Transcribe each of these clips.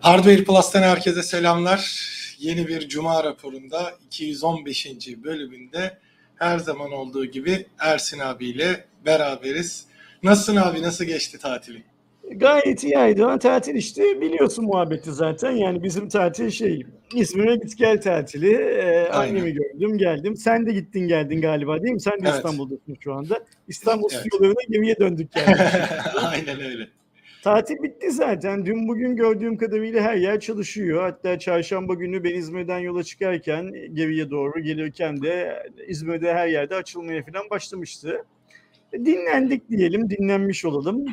Hardware Plus'tan herkese selamlar. Yeni bir Cuma raporunda 215. bölümünde her zaman olduğu gibi Ersin abiyle beraberiz. Nasılsın abi? Nasıl geçti tatilin? Gayet iyi Aydoğan. Tatil işte biliyorsun muhabbeti zaten. Yani bizim tatil şey İzmir'e git gel tatili. Ee, annemi gördüm geldim. Sen de gittin geldin galiba değil mi? Sen de Evet. İstanbul'dasın şu anda. İstanbul Evet. stüdyolarına gemiye döndük yani. Aynen öyle. Tatil bitti zaten. Dün bugün gördüğüm kadarıyla her yer çalışıyor. Hatta çarşamba günü ben İzmir'den yola çıkarken geriye doğru gelirken de İzmir'de her yerde açılmaya falan başlamıştı. Dinlendik diyelim, dinlenmiş olalım.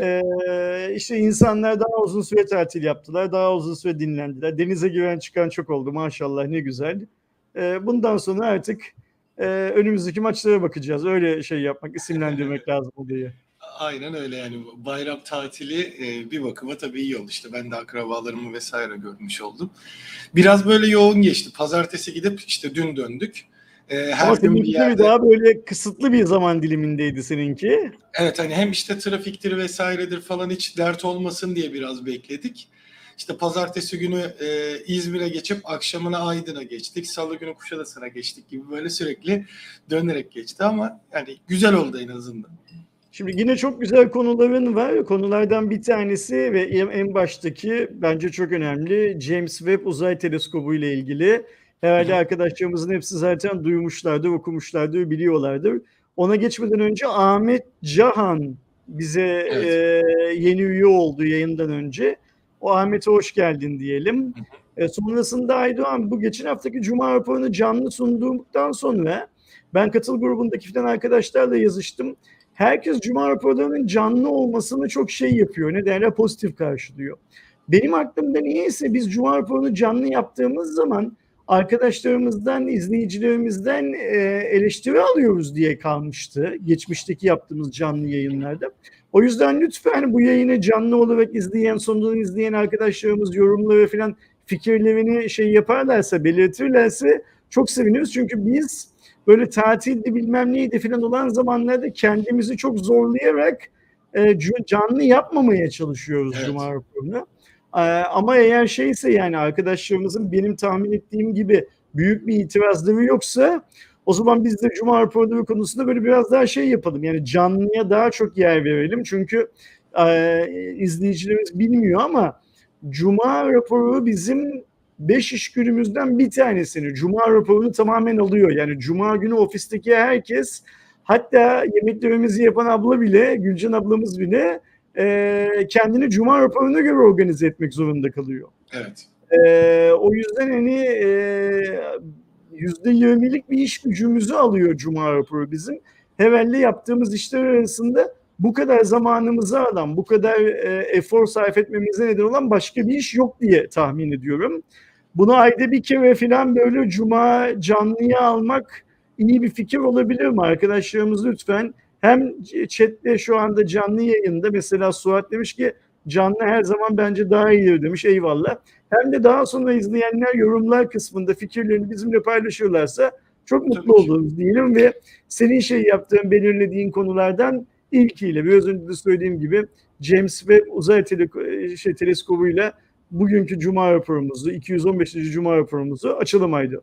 Ee, işte insanlar daha uzun süre tatil yaptılar, daha uzun süre dinlendiler. Denize giren çıkan çok oldu maşallah ne güzel. Ee, bundan sonra artık e, önümüzdeki maçlara bakacağız. Öyle şey yapmak, isimlendirmek lazım diye. Aynen öyle yani bayram tatili e, bir bakıma tabii iyi oldu işte ben de akrabalarımı vesaire görmüş oldum. Biraz böyle yoğun geçti. Pazartesi gidip işte dün döndük. E, her Ama gün bir yerde. daha böyle kısıtlı bir zaman dilimindeydi seninki. Evet hani hem işte trafiktir vesairedir falan hiç dert olmasın diye biraz bekledik. İşte pazartesi günü e, İzmir'e geçip akşamına Aydın'a geçtik. Salı günü Kuşadası'na geçtik gibi böyle sürekli dönerek geçti ama yani güzel oldu en azından. Şimdi yine çok güzel konuların var. Konulardan bir tanesi ve en baştaki bence çok önemli James Webb Uzay Teleskobu ile ilgili. Herhalde arkadaşlarımızın hepsi zaten duymuşlardır, okumuşlardır, biliyorlardır. Ona geçmeden önce Ahmet Cahan bize Evet. e, yeni üye oldu yayından önce. O Ahmet'e hoş geldin diyelim. E, sonrasında Aydoğan bu geçen haftaki Cuma raporunu canlı sunduğumdan sonra ben katıl grubundaki falan arkadaşlarla yazıştım. Herkes Cuma raporlarının canlı olmasını çok şey yapıyor. Ne derler pozitif karşılıyor. Benim aklımda niyeyse biz Cuma raporunu canlı yaptığımız zaman arkadaşlarımızdan, izleyicilerimizden e, eleştiri alıyoruz diye kalmıştı. Geçmişteki yaptığımız canlı yayınlarda. O yüzden lütfen bu yayını canlı olarak izleyen, sonradan izleyen arkadaşlarımız yorumları falan fikirlerini şey yaparlarsa, belirtirlerse çok seviniriz. Çünkü biz böyle tatildi bilmem neydi falan olan zamanlarda kendimizi çok zorlayarak e, canlı yapmamaya çalışıyoruz Evet. Cuma raporunu. E, ama eğer şeyse yani arkadaşlarımızın benim tahmin ettiğim gibi büyük bir itirazları yoksa o zaman biz de Cuma raporları konusunda böyle biraz daha şey yapalım. Yani canlıya daha çok yer verelim. Çünkü e, izleyicilerimiz bilmiyor ama Cuma raporu bizim beş iş günümüzden bir tanesini Cuma raporunu tamamen alıyor. Yani Cuma günü ofisteki herkes hatta yemeklerimizi yapan abla bile Gülcan ablamız bile e, kendini Cuma raporuna göre organize etmek zorunda kalıyor. Evet. E, o yüzden hani e, yüzde yirmilik bir iş gücümüzü alıyor Cuma raporu bizim. Herhalde yaptığımız işler arasında bu kadar zamanımızı alan, bu kadar e, efor sarf etmemize neden olan başka bir iş yok diye tahmin ediyorum. Bunu ayda bir kere falan böyle cuma canlıya almak iyi bir fikir olabilir mi? Arkadaşlarımız lütfen hem chatte şu anda canlı yayında mesela Suat demiş ki canlı her zaman bence daha iyidir demiş eyvallah. Hem de daha sonra izleyenler yorumlar kısmında fikirlerini bizimle paylaşırlarsa çok mutlu oluruz diyelim ve senin şey yaptığın belirlediğin konulardan ilkiyle biraz önce de söylediğim gibi James Webb Uzay Tele şey, Teleskobu'yla bugünkü Cuma raporumuzu, 215. Cuma raporumuzu açalım Aydo.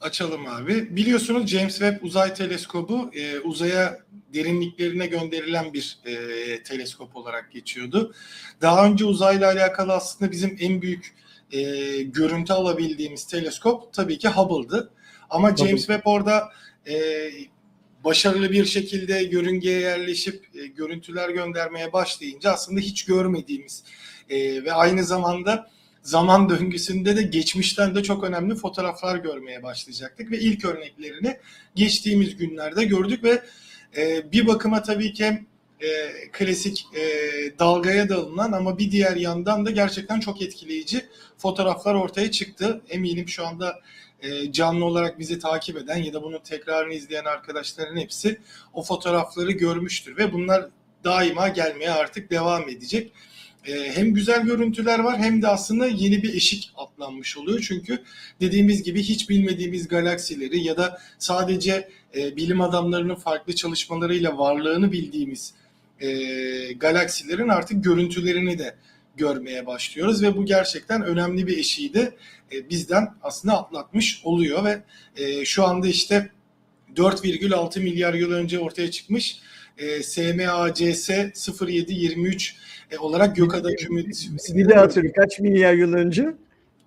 Açalım abi. Biliyorsunuz James Webb Uzay Teleskobu e, uzaya derinliklerine gönderilen bir e, teleskop olarak geçiyordu. Daha önce uzayla alakalı aslında bizim en büyük e, görüntü alabildiğimiz teleskop tabii ki Hubble'dı. Ama Hubble. James Webb orada e, başarılı bir şekilde yörüngeye yerleşip e, görüntüler göndermeye başlayınca aslında hiç görmediğimiz e, ve aynı zamanda zaman döngüsünde de geçmişten de çok önemli fotoğraflar görmeye başlayacaktık ve ilk örneklerini geçtiğimiz günlerde gördük ve e, bir bakıma tabii ki e, klasik e, dalgaya dalınan ama bir diğer yandan da gerçekten çok etkileyici fotoğraflar ortaya çıktı. Eminim şu anda e, canlı olarak bizi takip eden ya da bunun tekrarını izleyen arkadaşların hepsi o fotoğrafları görmüştür ve bunlar daima gelmeye artık devam edecek. E, hem güzel görüntüler var hem de aslında yeni bir eşik atlanmış oluyor. Çünkü dediğimiz gibi hiç bilmediğimiz galaksileri ya da sadece e, bilim adamlarının farklı çalışmalarıyla varlığını bildiğimiz e, galaksilerin artık görüntülerini de görmeye başlıyoruz ve bu gerçekten önemli bir eşiği de e, bizden aslında atlatmış oluyor ve şu anda işte 4,6 milyar yıl önce ortaya çıkmış e, SMACS 0723 e, olarak Gökada Kümüt Bir daha söyle kaç milyar yıl önce?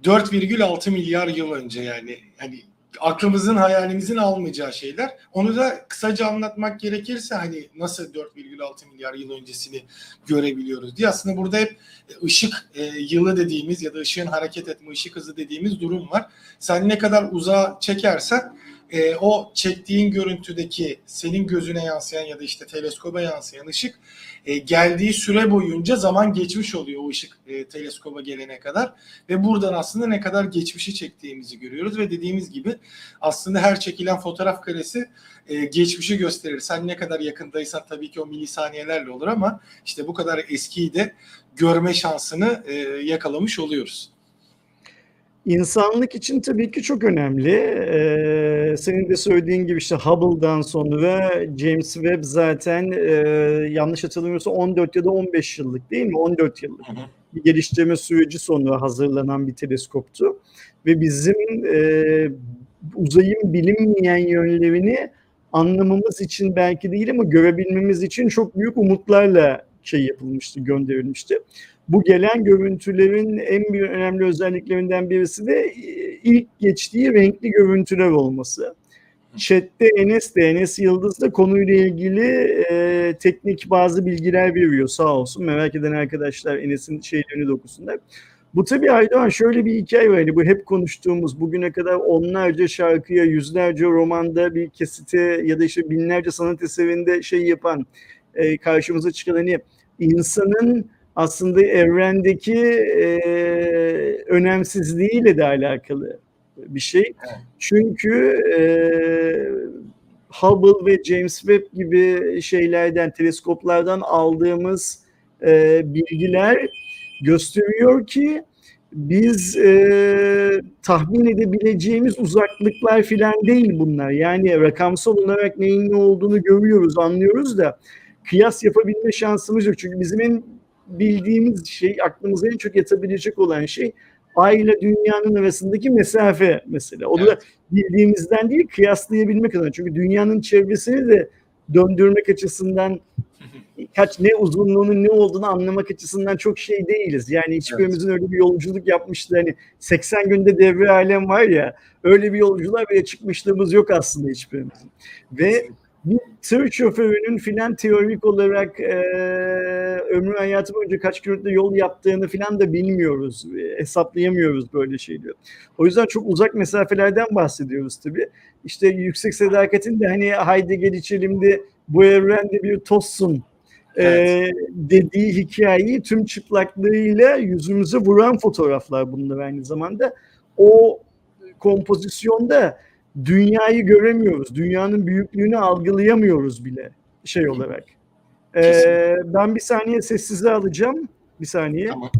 4,6 milyar yıl önce yani hani aklımızın hayalimizin almayacağı şeyler. Onu da kısaca anlatmak gerekirse hani nasıl 4,6 milyar yıl öncesini görebiliyoruz diye aslında burada hep ışık e, yılı dediğimiz ya da ışığın hareket etme ışık hızı dediğimiz durum var. Sen ne kadar uzağa çekersen e, o çektiğin görüntüdeki senin gözüne yansıyan ya da işte teleskoba yansıyan ışık e, geldiği süre boyunca zaman geçmiş oluyor o ışık e, teleskoba gelene kadar ve buradan aslında ne kadar geçmişi çektiğimizi görüyoruz ve dediğimiz gibi aslında her çekilen fotoğraf karesi e, geçmişi gösterir. Sen ne kadar yakındaysan tabii ki o milisaniyelerle olur ama işte bu kadar eskiyi de görme şansını e, yakalamış oluyoruz. İnsanlık için tabii ki çok önemli. Ee, senin de söylediğin gibi işte Hubble'dan sonra James Webb zaten e, yanlış hatırlamıyorsam 14 ya da 15 yıllık değil mi? 14 yıllık bir geliştirme süreci sonra hazırlanan bir teleskoptu. Ve bizim e, uzayın bilinmeyen yönlerini anlamamız için belki değil ama görebilmemiz için çok büyük umutlarla şey yapılmıştı, gönderilmişti. Bu gelen görüntülerin en bir önemli özelliklerinden birisi de e, ilk geçtiği renkli görüntüler olması. Chat'te Enes de Enes Yıldız da konuyla ilgili e, teknik bazı bilgiler veriyor sağ olsun. Merak eden arkadaşlar Enes'in şeylerini de okusunlar. Bu tabii Aydoğan şöyle bir hikaye var. Hani bu hep konuştuğumuz bugüne kadar onlarca şarkıya, yüzlerce romanda bir kesite ya da işte binlerce sanat eserinde şey yapan e, karşımıza çıkan hani insanın aslında evrendeki e, önemsizliğiyle de alakalı bir şey. Çünkü e, Hubble ve James Webb gibi şeylerden, teleskoplardan aldığımız e, bilgiler gösteriyor ki biz e, tahmin edebileceğimiz uzaklıklar filan değil bunlar. Yani rakamsal olarak neyin ne olduğunu görüyoruz, anlıyoruz da kıyas yapabilme şansımız yok. Çünkü bizim en bildiğimiz şey, aklımıza en çok yatabilecek olan şey Ay ile dünyanın arasındaki mesafe mesela. O da Evet. bildiğimizden değil, kıyaslayabilmek adına. Çünkü dünyanın çevresini de döndürmek açısından kaç ne uzunluğunun ne olduğunu anlamak açısından çok şey değiliz. Yani hiçbirimizin öyle bir yolculuk yapmıştı. Hani 80 günde devre alem var ya öyle bir yolculuğa bile çıkmışlığımız yok aslında hiçbirimizin. Ve bir tır şoförünün filan teorik olarak e, ömrü hayatı boyunca kaç kilometre yol yaptığını filan da bilmiyoruz. E, hesaplayamıyoruz böyle şeyleri. O yüzden çok uzak mesafelerden bahsediyoruz tabii. İşte yüksek sadakatin de hani haydi gel içelim de bu evrende bir tozsun Evet. e, dediği hikayeyi tüm çıplaklığıyla yüzümüze vuran fotoğraflar bunlar aynı zamanda. O kompozisyonda dünyayı göremiyoruz. Dünyanın büyüklüğünü algılayamıyoruz bile şey olarak. E, Kesinlikle. ben bir saniye sessize alacağım. Bir saniye. Tamam.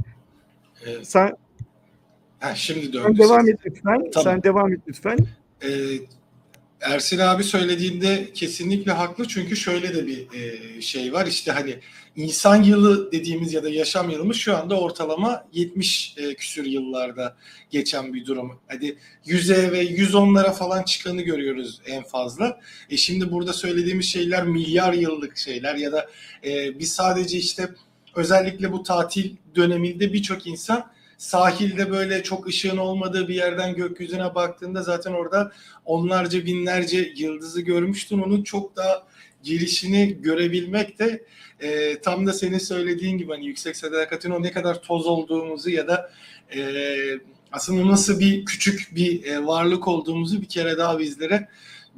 Ee, Sen, ha, şimdi sen döndü. devam ses. et lütfen. Tamam. Sen devam et lütfen. Ee, Ersin abi söylediğinde kesinlikle haklı çünkü şöyle de bir e, şey var işte hani insan yılı dediğimiz ya da yaşam yılımız şu anda ortalama 70 e, küsür yıllarda geçen bir durum. Hadi 100'e ve 110'lara falan çıkanı görüyoruz en fazla. E şimdi burada söylediğimiz şeyler milyar yıllık şeyler ya da e, biz sadece işte özellikle bu tatil döneminde birçok insan sahilde böyle çok ışığın olmadığı bir yerden gökyüzüne baktığında zaten orada onlarca binlerce yıldızı görmüştün. Onun çok daha gelişini görebilmek de e, tam da senin söylediğin gibi hani yüksek sadakatin o ne kadar toz olduğumuzu ya da e, aslında nasıl bir küçük bir e, varlık olduğumuzu bir kere daha bizlere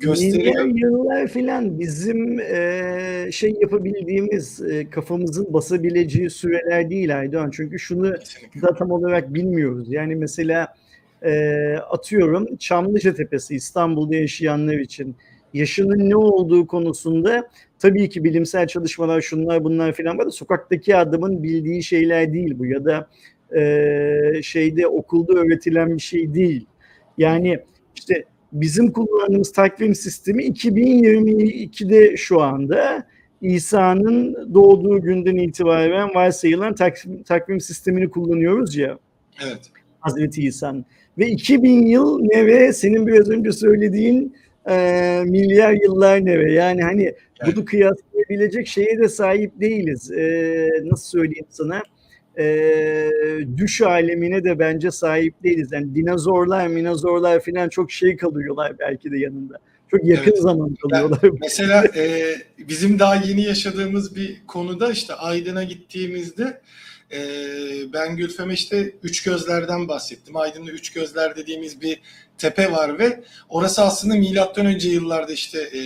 gösteriyor. Yıllar filan bizim e, şey yapabildiğimiz e, kafamızın basabileceği süreler değil Aydoğan. Çünkü şunu da tam olarak bilmiyoruz. Yani mesela e, atıyorum Çamlıca Tepesi İstanbul'da yaşayanlar için yaşının ne olduğu konusunda tabii ki bilimsel çalışmalar şunlar bunlar filan var da sokaktaki adamın bildiği şeyler değil bu ya da e, şeyde okulda öğretilen bir şey değil. Yani işte bizim kullandığımız takvim sistemi 2022'de şu anda İsa'nın doğduğu günden itibaren varsayılan takvim, takvim sistemini kullanıyoruz ya. Evet. Hazreti İsa'nın. Ve 2000 yıl neve senin biraz önce söylediğin e, milyar yıllar neve. Yani hani Evet. bunu kıyaslayabilecek şeye de sahip değiliz. E, nasıl söyleyeyim sana? E, düş alemine de bence sahip değiliz. Yani dinozorlar, minozorlar falan çok şey kalıyorlar belki de yanında. Çok yakın Evet. zaman kalıyorlar. Mesela e, bizim daha yeni yaşadığımız bir konuda işte Aydın'a gittiğimizde e, ben Gülfem'e işte Üç Gözler'den bahsettim. Aydın'da Üç Gözler dediğimiz bir tepe var ve orası aslında milattan önce yıllarda işte e,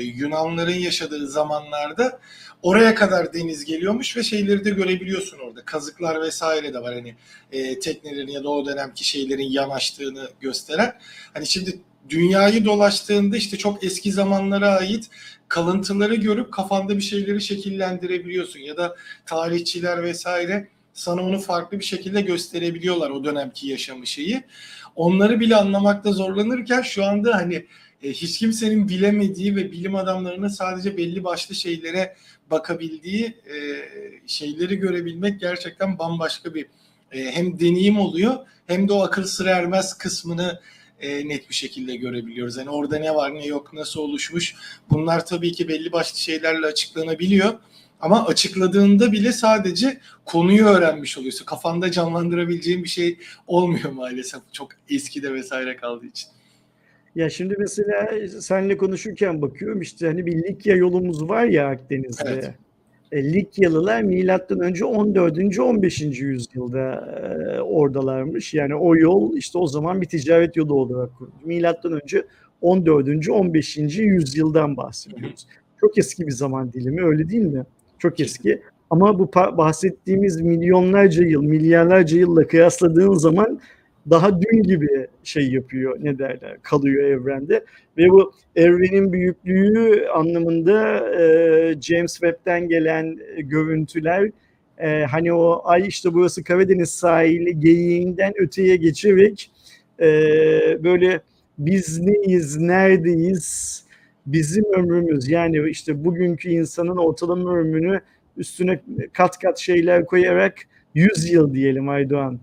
Yunanların yaşadığı zamanlarda oraya kadar deniz geliyormuş ve şeyleri de görebiliyorsun orada. Kazıklar vesaire de var hani e, teknelerin ya da o dönemki şeylerin yanaştığını gösteren. Hani şimdi dünyayı dolaştığında işte çok eski zamanlara ait kalıntıları görüp kafanda bir şeyleri şekillendirebiliyorsun ya da tarihçiler vesaire sana onu farklı bir şekilde gösterebiliyorlar o dönemki yaşamı şeyi. Onları bile anlamakta zorlanırken şu anda hani e, hiç kimsenin bilemediği ve bilim adamlarının sadece belli başlı şeylere bakabildiği e, şeyleri görebilmek gerçekten bambaşka bir e, hem deneyim oluyor hem de o akıl sır ermez kısmını e, net bir şekilde görebiliyoruz. Yani orada ne var ne yok nasıl oluşmuş bunlar tabii ki belli başlı şeylerle açıklanabiliyor. Ama açıkladığında bile sadece konuyu öğrenmiş oluyorsun. Kafanda canlandırabileceğin bir şey olmuyor maalesef. Çok eskide vesaire kaldığı için. Ya şimdi mesela seninle konuşurken bakıyorum işte hani bir Likya yolumuz var ya Akdeniz'de. Evet. E, Likyalılar milattan önce 14. 15. yüzyılda e, oradalarmış. Yani o yol işte o zaman bir ticaret yolu olarak kuruldu. Milattan önce 14. 15. yüzyıldan bahsediyoruz. Çok eski bir zaman dilimi öyle değil mi? Çok eski. Ama bu bahsettiğimiz milyonlarca yıl, milyarlarca yılla kıyasladığın zaman daha dün gibi şey yapıyor ne derler kalıyor evrende ve bu evrenin büyüklüğü anlamında e, James Webb'den gelen görüntüler e, hani o ay işte burası Karadeniz sahili geyiğinden öteye geçerek e, böyle biz neyiz neredeyiz bizim ömrümüz yani işte bugünkü insanın ortalama ömrünü üstüne kat kat şeyler koyarak 100 yıl diyelim Aydoğan.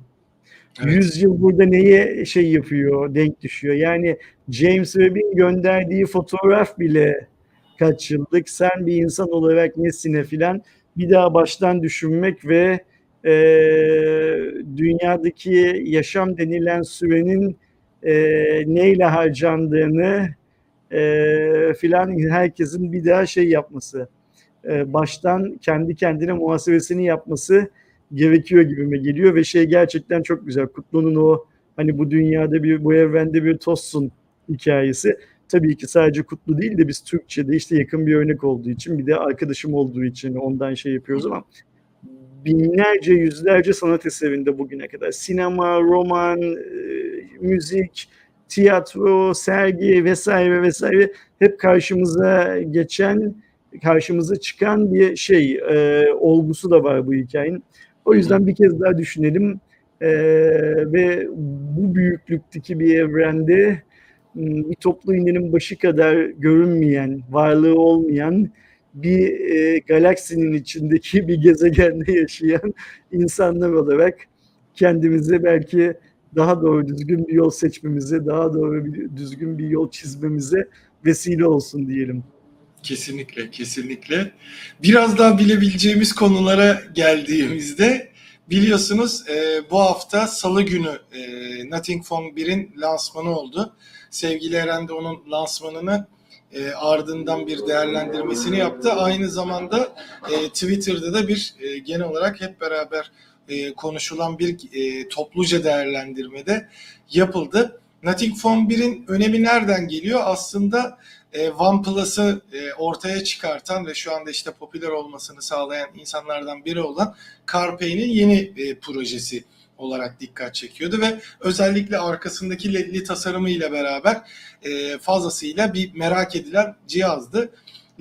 Evet. 100 yıl burada neye şey yapıyor, denk düşüyor. Yani James Webb'in gönderdiği fotoğraf bile kaç yıllık. Sen bir insan olarak nesine filan bir daha baştan düşünmek ve e, dünyadaki yaşam denilen sürenin e, neyle harcandığını e, filan herkesin bir daha şey yapması, e, baştan kendi kendine muhasebesini yapması gerekiyor gibime geliyor ve şey gerçekten çok güzel. Kutlu'nun o hani bu dünyada bir bu evrende bir tozsun hikayesi. Tabii ki sadece Kutlu değil de biz Türkçe'de işte yakın bir örnek olduğu için bir de arkadaşım olduğu için ondan şey yapıyoruz ama binlerce yüzlerce sanat eserinde bugüne kadar sinema, roman, e, müzik, tiyatro, sergi vesaire vesaire hep karşımıza geçen, karşımıza çıkan bir şey e, olgusu da var bu hikayenin. O yüzden bir kez daha düşünelim Ee, ve bu büyüklükteki bir evrende m, bir toplu iğnenin başı kadar görünmeyen, varlığı olmayan bir e, galaksinin içindeki bir gezegende yaşayan insanlar olarak kendimize belki daha doğru düzgün bir yol seçmemize, daha doğru bir düzgün bir yol çizmemize vesile olsun diyelim. Kesinlikle, kesinlikle. Biraz daha bilebileceğimiz konulara geldiğimizde biliyorsunuz e, bu hafta Salı günü e, Nothing Phone 1'in lansmanı oldu. Sevgili Eren de onun lansmanını e, ardından bir değerlendirmesini yaptı. Aynı zamanda e, Twitter'da da bir e, genel olarak hep beraber e, konuşulan bir e, topluca değerlendirmede yapıldı. Nothing Phone 1'in önemi nereden geliyor? Aslında e, OnePlus'ı e, ortaya çıkartan ve şu anda işte popüler olmasını sağlayan insanlardan biri olan CarPlay'nin yeni e, projesi olarak dikkat çekiyordu ve özellikle arkasındaki ledli tasarımıyla beraber e, fazlasıyla bir merak edilen cihazdı.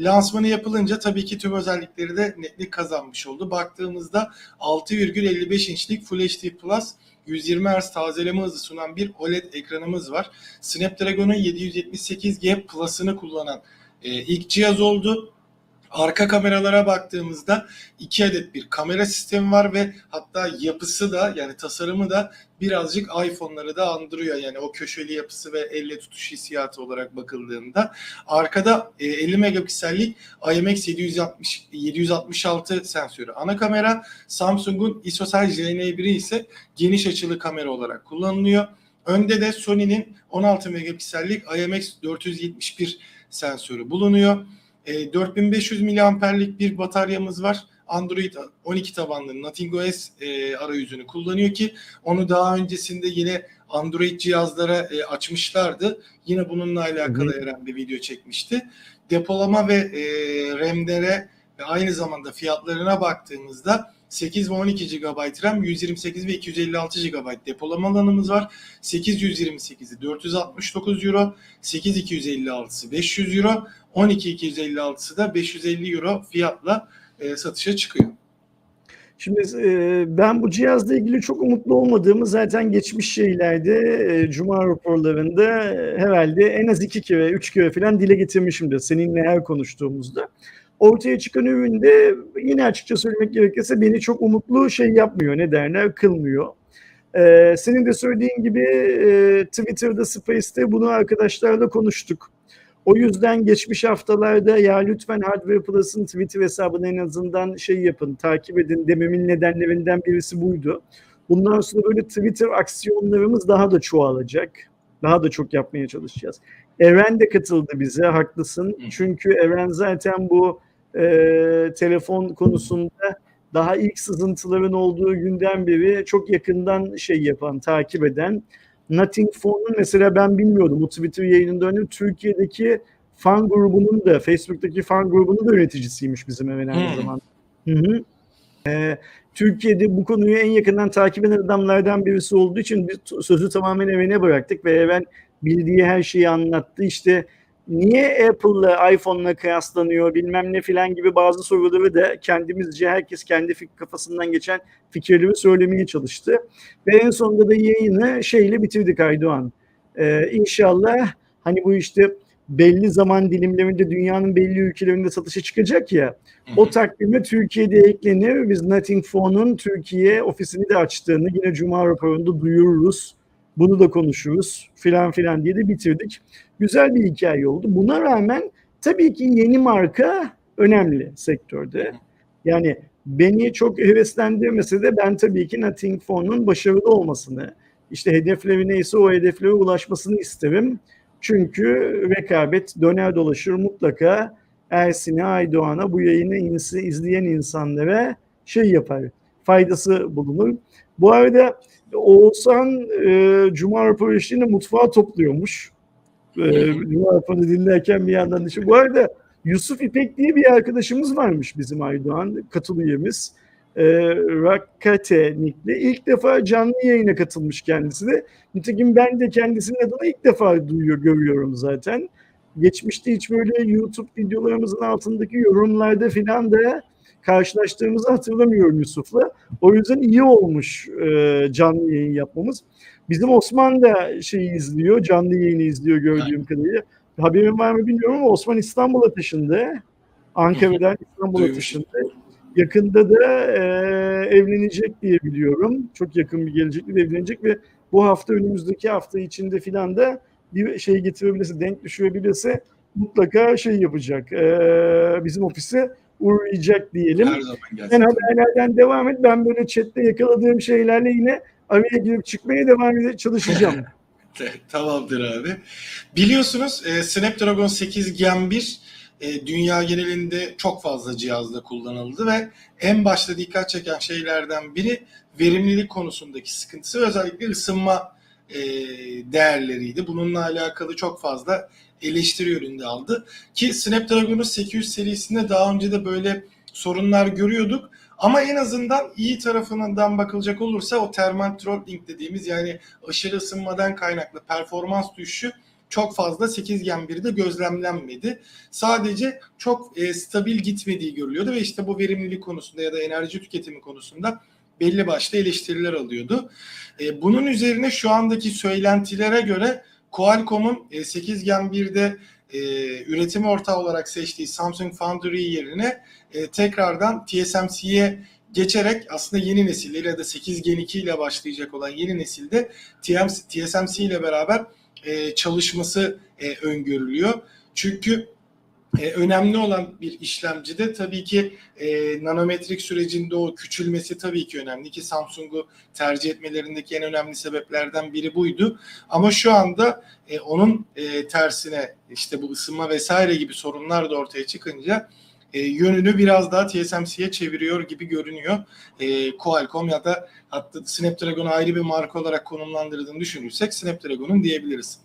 Lansmanı yapılınca tabii ki tüm özellikleri de netlik kazanmış oldu. Baktığımızda 6,55 inçlik Full HD Plus 120 Hz tazeleme hızı sunan bir OLED ekranımız var. Snapdragon'un 778G Plus'ını kullanan e, ilk cihaz oldu. Arka kameralara baktığımızda iki adet bir kamera sistemi var ve hatta yapısı da yani tasarımı da birazcık iPhone'ları da andırıyor. Yani o köşeli yapısı ve elle tutuş hissiyatı olarak bakıldığında. Arkada e, 50 megapiksellik IMX 760 766 sensörü ana kamera. Samsung'un ISOCELL JN1'i ise geniş açılı kamera olarak kullanılıyor. Önde de Sony'nin 16 megapiksellik IMX 471 sensörü bulunuyor. E, 4500 miliamperlik bir bataryamız var. Android 12 tabanlı Nothing OS e, arayüzünü kullanıyor ki onu daha öncesinde yine Android cihazlara e, açmışlardı. Yine bununla alakalı Eren bir video çekmişti. Depolama ve e, RAM'lere ve aynı zamanda fiyatlarına baktığımızda 8 ve 12 GB RAM, 128 ve 256 GB depolama alanımız var. 828'i 469 Euro, 8256'sı 500 Euro, 12256'sı da 550 Euro fiyatla e, satışa çıkıyor. Şimdi e, ben bu cihazla ilgili çok umutlu olmadığımı zaten geçmiş şeylerde e, Cuma raporlarında e, herhalde en az iki kere, üç kere falan dile getirmişimdir seninle her konuştuğumuzda. Ortaya çıkan üründe yine açıkça söylemek gerekirse beni çok umutlu şey yapmıyor, ne derler, kılmıyor. E, senin de söylediğin gibi e, Twitter'da, Space'te bunu arkadaşlarla konuştuk. O yüzden geçmiş haftalarda ya lütfen Hardware Plus'ın Twitter hesabını en azından şey yapın, takip edin dememin nedenlerinden birisi buydu. Bundan sonra böyle Twitter aksiyonlarımız daha da çoğalacak. Daha da çok yapmaya çalışacağız. Eren de katıldı bize, haklısın. Çünkü Eren zaten bu e, telefon konusunda daha ilk sızıntıların olduğu günden beri çok yakından şey yapan, takip eden Nothing Phone'un mesela ben bilmiyordum. Bu Twitter yayınında önüm Türkiye'deki fan grubunun da Facebook'taki fan grubunun da yöneticisiymiş bizim hemen aynı Hmm. zamanda. Hı hı. Ee, Türkiye'de bu konuyu en yakından takip eden adamlardan birisi olduğu için biz sözü tamamen Eren'e bıraktık ve Eren bildiği her şeyi anlattı. İşte niye Apple'la iPhone'la kıyaslanıyor bilmem ne filan gibi bazı soruları da kendimizce herkes kendi kafasından geçen fikirleri söylemeye çalıştı. Ve en sonunda da yayını şeyle bitirdik Aydoğan. Ee, inşallah hani bu işte belli zaman dilimlerinde dünyanın belli ülkelerinde satışa çıkacak ya o takvime Türkiye'de eklenir. Biz Nothing Phone'un Türkiye ofisini de açtığını yine Cuma raporunda duyururuz. Bunu da konuşuruz filan filan diye de bitirdik. Güzel bir hikaye oldu. Buna rağmen tabii ki yeni marka önemli sektörde. Yani beni çok heveslendirmese de ben tabii ki Nothing Phone'un başarılı olmasını, işte hedefleri neyse o hedeflere ulaşmasını isterim. Çünkü rekabet döner dolaşır mutlaka Ersin'e, Aydoğan'a, bu yayını izleyen insanlara şey yapar, faydası bulunur. Bu arada Oğuzhan e, Cuma raporu eşliğinde mutfağı topluyormuş. E, Cuma raporunu dinlerken bir yandan düşün. Bu arada Yusuf İpek diye bir arkadaşımız varmış bizim Aydoğan, katıl üyemiz. E, Rakkate nickli. İlk defa canlı yayına katılmış kendisi de. Nitekim ben de kendisinin adını ilk defa duyuyor, görüyorum zaten. Geçmişte hiç böyle YouTube videolarımızın altındaki yorumlarda filan da karşılaştığımızı hatırlamıyorum Yusuf'la. O yüzden iyi olmuş e, canlı yayın yapmamız. Bizim Osman da şeyi izliyor, canlı yayını izliyor gördüğüm kadarıyla. Haberin var mı bilmiyorum ama Osman İstanbul'a taşındı. Ankara'dan İstanbul'a taşındı. Yakında da e, evlenecek diye biliyorum. Çok yakın bir gelecekte de evlenecek ve bu hafta önümüzdeki hafta içinde filan da bir şey getirebilirse, denk düşürebilirse mutlaka şey yapacak. E, bizim ofise uğrayacak diyelim. Sen haberlerden devam et. Ben böyle chatte yakaladığım şeylerle yine araya girip çıkmaya devam edip çalışacağım. Tamamdır abi. Biliyorsunuz e, Snapdragon 8 Gen 1 e, dünya genelinde çok fazla cihazda kullanıldı ve en başta dikkat çeken şeylerden biri verimlilik konusundaki sıkıntısı özellikle ısınma e, değerleriydi. Bununla alakalı çok fazla eleştiri yönünde aldı. Ki Snapdragon 800 serisinde daha önce de böyle sorunlar görüyorduk. Ama en azından iyi tarafından bakılacak olursa o thermal throttling dediğimiz yani aşırı ısınmadan kaynaklı performans düşüşü çok fazla 8 Gen 1'de gözlemlenmedi. Sadece çok e, stabil gitmediği görülüyordu ve işte bu verimlilik konusunda ya da enerji tüketimi konusunda belli başlı eleştiriler alıyordu. E, bunun üzerine şu andaki söylentilere göre Qualcomm'un e, 8 Gen 1'de e, üretim ortağı olarak seçtiği Samsung Foundry yerine e, tekrardan TSMC'ye geçerek aslında yeni nesil ya da 8 Gen 2 ile başlayacak olan yeni nesilde TSMC ile beraber e, çalışması e, öngörülüyor. Çünkü e, önemli olan bir işlemcide tabii ki e, nanometrik sürecinde o küçülmesi tabii ki önemli ki Samsung'u tercih etmelerindeki en önemli sebeplerden biri buydu. Ama şu anda e, onun e, tersine işte bu ısınma vesaire gibi sorunlar da ortaya çıkınca e, yönünü biraz daha TSMC'ye çeviriyor gibi görünüyor. E, Qualcomm ya da hatta Snapdragon'u ayrı bir marka olarak konumlandırdığını düşünürsek Snapdragon'un diyebiliriz.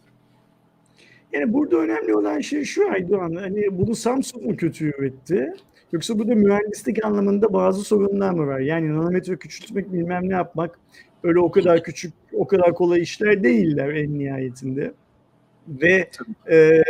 Yani burada önemli olan şey şu Aydoğan, hani bunu Samsung mu kötü üretti? Yoksa burada mühendislik anlamında bazı sorunlar mı var? Yani nanometre küçültmek bilmem ne yapmak öyle o kadar küçük, o kadar kolay işler değiller en nihayetinde. Ve e,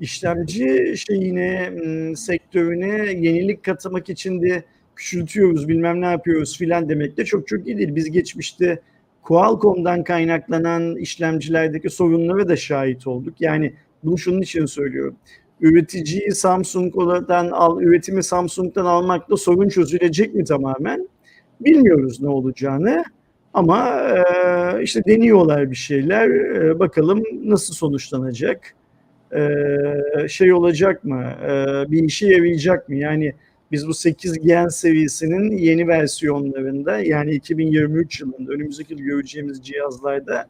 işlemci şeyine, sektörüne yenilik katmak için de küçültüyoruz, bilmem ne yapıyoruz filan demek de çok çok iyi değil. Biz geçmişte Qualcomm'dan kaynaklanan işlemcilerdeki sorunlara da şahit olduk. Yani bunu şunun için söylüyorum. Üreticiyi Samsung'dan al, üretimi Samsung'dan almakla sorun çözülecek mi tamamen? Bilmiyoruz ne olacağını. Ama e, işte deniyorlar bir şeyler. E, bakalım nasıl sonuçlanacak? E, şey olacak mı? E, bir işe yarayacak mı? Yani biz bu 8 Gen seviyesinin yeni versiyonlarında yani 2023 yılında önümüzdeki yıl göreceğimiz cihazlarda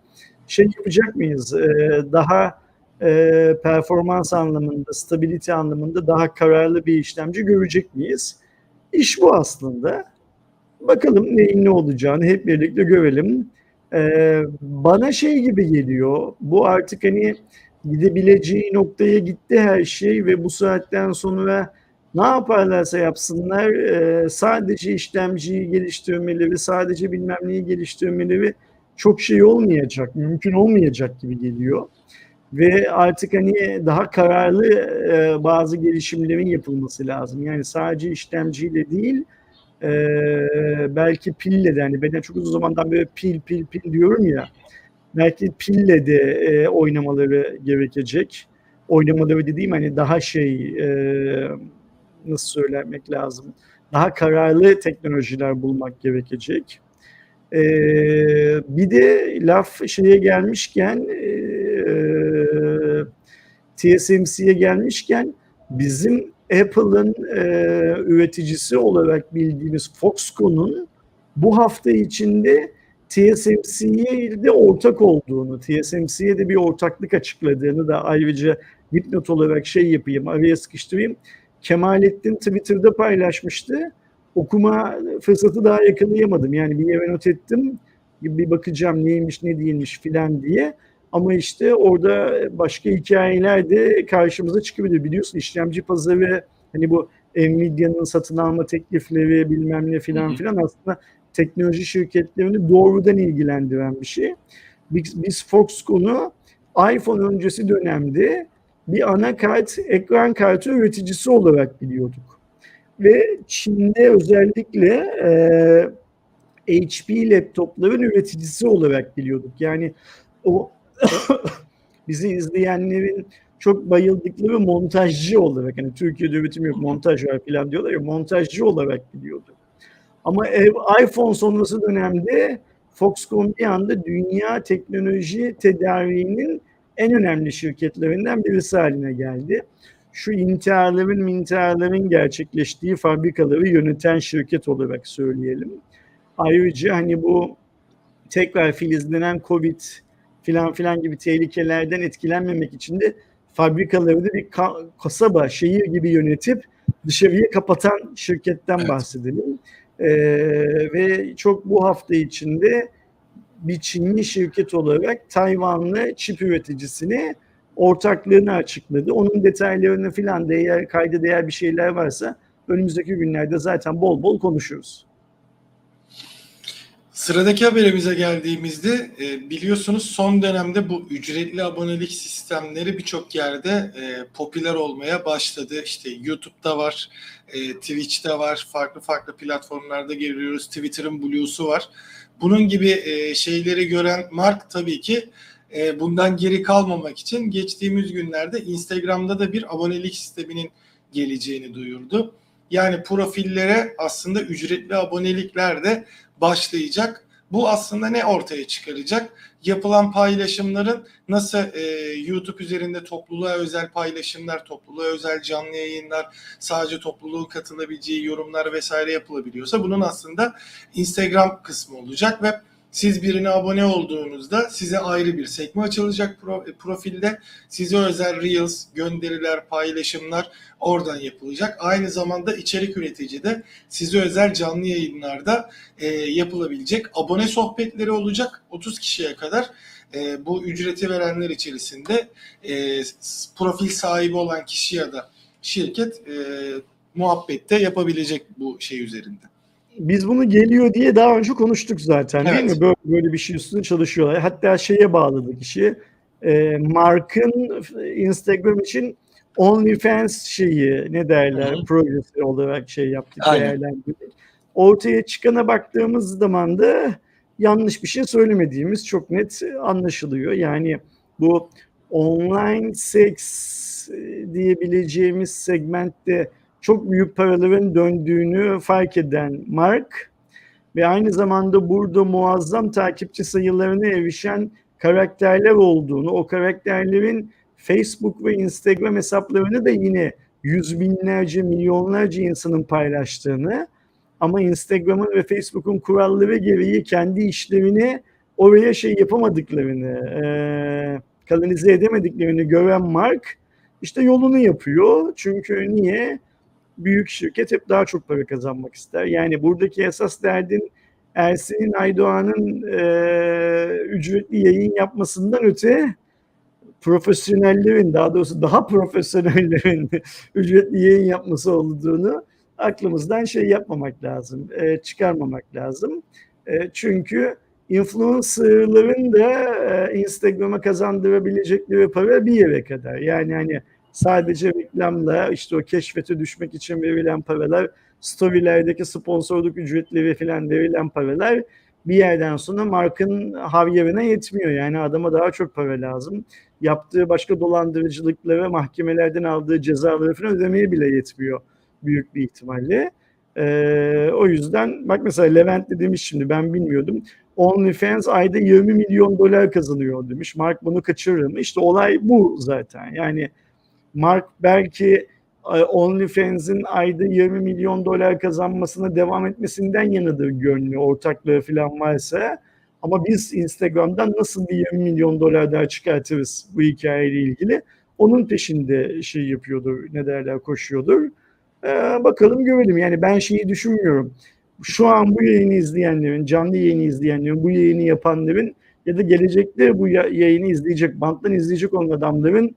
şey yapacak mıyız? Ee, daha e, performans anlamında, stability anlamında daha kararlı bir işlemci görecek miyiz? İş bu aslında. Bakalım neyin ne olacağını hep birlikte görelim. Ee, bana şey gibi geliyor. Bu artık hani gidebileceği noktaya gitti her şey ve bu saatten sonra ne yaparlarsa yapsınlar e, sadece işlemciyi geliştirmeleri, sadece bilmem neyi geliştirmeleri çok şey olmayacak, mümkün olmayacak gibi geliyor. Ve artık hani daha kararlı e, bazı gelişimlerin yapılması lazım. Yani sadece işlemciyle değil, e, belki pille de hani ben çok uzun zamandan böyle pil pil pil diyorum ya, belki pille de e, oynamaları gerekecek. Oynamaları dediğim hani daha şey... E, nasıl söylemek lazım? Daha kararlı teknolojiler bulmak gerekecek. Ee, bir de laf şeye gelmişken e, TSMC'ye gelmişken bizim Apple'ın e, üreticisi olarak bildiğimiz Foxconn'un bu hafta içinde TSMC'ye de ortak olduğunu, TSMC'ye de bir ortaklık açıkladığını da ayrıca dipnot olarak şey yapayım, araya sıkıştırayım. Kemalettin Twitter'da paylaşmıştı. Okuma fırsatı daha yakalayamadım. Yani bir yere not ettim. Bir bakacağım neymiş ne değilmiş filan diye. Ama işte orada başka hikayeler de karşımıza çıkabiliyor. Biliyorsun işlemci pazarı hani bu Nvidia'nın satın alma teklifleri bilmem ne filan filan aslında teknoloji şirketlerini doğrudan ilgilendiren bir şey. Biz, biz Foxconn'u iPhone öncesi dönemde bir anakart, ekran kartı üreticisi olarak biliyorduk. Ve Çin'de özellikle e, HP laptopların üreticisi olarak biliyorduk. Yani o bizi izleyenlerin çok bayıldıkları montajcı olarak hani Türkiye'de üretim yok montaj var falan diyorlar ya montajcı olarak biliyorduk. Ama iPhone sonrası dönemde Foxconn bir anda dünya teknoloji tedariğinin en önemli şirketlerinden birisi haline geldi. Şu intiharların, mintiharların gerçekleştiği fabrikaları yöneten şirket olarak söyleyelim. Ayrıca hani bu tekrar filizlenen Covid filan filan gibi tehlikelerden etkilenmemek için de fabrikaları da bir ka- kasaba, şehir gibi yönetip dışarıya kapatan şirketten evet. bahsedelim. Ee, ve çok bu hafta içinde bir Çinli şirket olarak Tayvanlı çip üreticisini ortaklığını açıkladı. Onun detaylarını filan değer, kayda değer bir şeyler varsa önümüzdeki günlerde zaten bol bol konuşuruz. Sıradaki haberimize geldiğimizde e, biliyorsunuz son dönemde bu ücretli abonelik sistemleri birçok yerde e, popüler olmaya başladı. İşte YouTube'da var, e, Twitch'te var, farklı farklı platformlarda görüyoruz. Twitter'ın Blue'su var. Bunun gibi e, şeyleri gören Mark tabii ki e, bundan geri kalmamak için geçtiğimiz günlerde Instagram'da da bir abonelik sisteminin geleceğini duyurdu. Yani profillere aslında ücretli abonelikler de başlayacak. Bu aslında ne ortaya çıkaracak? Yapılan paylaşımların nasıl e, YouTube üzerinde topluluğa özel paylaşımlar, topluluğa özel canlı yayınlar, sadece topluluğun katılabileceği yorumlar vesaire yapılabiliyorsa bunun aslında Instagram kısmı olacak ve siz birine abone olduğunuzda size ayrı bir sekme açılacak pro- profilde. Size özel Reels, gönderiler, paylaşımlar oradan yapılacak. Aynı zamanda içerik üretici de size özel canlı yayınlarda e, yapılabilecek abone sohbetleri olacak 30 kişiye kadar. E, bu ücreti verenler içerisinde e, profil sahibi olan kişi ya da şirket e, muhabbette yapabilecek bu şey üzerinde. Biz bunu geliyor diye daha önce konuştuk zaten değil Evet. mi? Böyle, böyle bir şey üstünde çalışıyorlar. Hatta şeye bağladık işi. E, Mark'ın Instagram için OnlyFans şeyi ne derler Hı hı. projesi olarak şey yaptık Aynen. değerlendirdik. Ortaya çıkana baktığımız zaman da yanlış bir şey söylemediğimiz çok net anlaşılıyor. Yani bu online seks e, diyebileceğimiz segmentte çok büyük paraların döndüğünü fark eden Mark ve aynı zamanda burada muazzam takipçi sayılarına erişen karakterler olduğunu, o karakterlerin Facebook ve Instagram hesaplarını da yine yüz binlerce, milyonlarca insanın paylaştığını ama Instagram'ın ve Facebook'un kuralları gereği kendi işlerini oraya şey yapamadıklarını, eee kanalize edemediklerini gören Mark işte yolunu yapıyor. Çünkü niye? Büyük şirket hep daha çok para kazanmak ister. Yani buradaki esas derdin Ersin'in Aydoğan'ın eee ücretli yayın yapmasından öte profesyonellerin daha doğrusu daha profesyonellerin ücretli yayın yapması olduğunu aklımızdan şey yapmamak lazım, e, çıkarmamak lazım. E, çünkü influencerların da e, Instagram'a kazandırabilecekleri para bir yere kadar. Yani hani sadece reklamla işte o keşfete düşmek için verilen paralar, storylerdeki sponsorluk ücretleri falan verilen paralar bir yerden sonra markın havyarına yetmiyor. Yani adama daha çok para lazım. Yaptığı başka dolandırıcılıklara mahkemelerden aldığı cezaları falan ödemeye bile yetmiyor büyük bir ihtimalle. Ee, o yüzden bak mesela Levent de demiş şimdi ben bilmiyordum. OnlyFans ayda 20 milyon dolar kazanıyor demiş. Mark bunu kaçırır mı? İşte olay bu zaten. Yani Mark belki e, OnlyFans'in ayda 20 milyon dolar kazanmasına devam etmesinden yanadır gönlü, ortaklığı falan varsa. Ama biz Instagram'dan nasıl bir 20 milyon dolar daha çıkartırız bu hikayeyle ilgili? Onun peşinde şey yapıyordur, ne derler, koşuyordur. Ee, bakalım görelim. Yani ben şeyi düşünmüyorum. Şu an bu yayını izleyenlerin, canlı yayını izleyenlerin, bu yayını yapanların ya da gelecekte bu ya- yayını izleyecek, banttan izleyecek olan adamların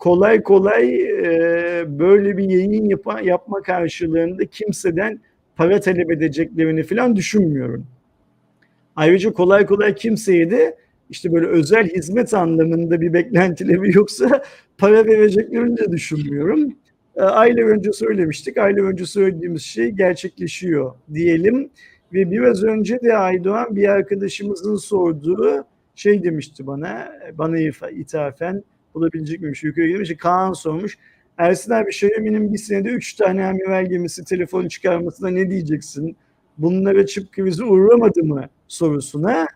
kolay kolay e, böyle bir yayın yapa, yapma karşılığında kimseden para talep edeceklerini falan düşünmüyorum. Ayrıca kolay kolay kimseye de işte böyle özel hizmet anlamında bir beklentileri yoksa para vereceklerini de düşünmüyorum. Aylar önce söylemiştik. Aylar önce söylediğimiz şey gerçekleşiyor diyelim. Ve biraz önce de Aydoğan bir arkadaşımızın sorduğu şey demişti bana, bana ithafen bulabilecek miymiş yukarı girmiş. Kaan sormuş. Ersin abi Xiaomi'nin bir senede 3 tane amiral gemisi telefon çıkarmasına ne diyeceksin? Bunlara çip krizi uğramadı mı sorusuna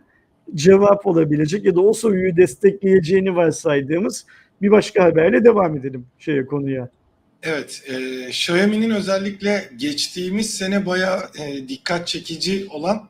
cevap olabilecek ya da o soruyu destekleyeceğini varsaydığımız bir başka haberle devam edelim şeye konuya. Evet, e, Xiaomi'nin özellikle geçtiğimiz sene bayağı e, dikkat çekici olan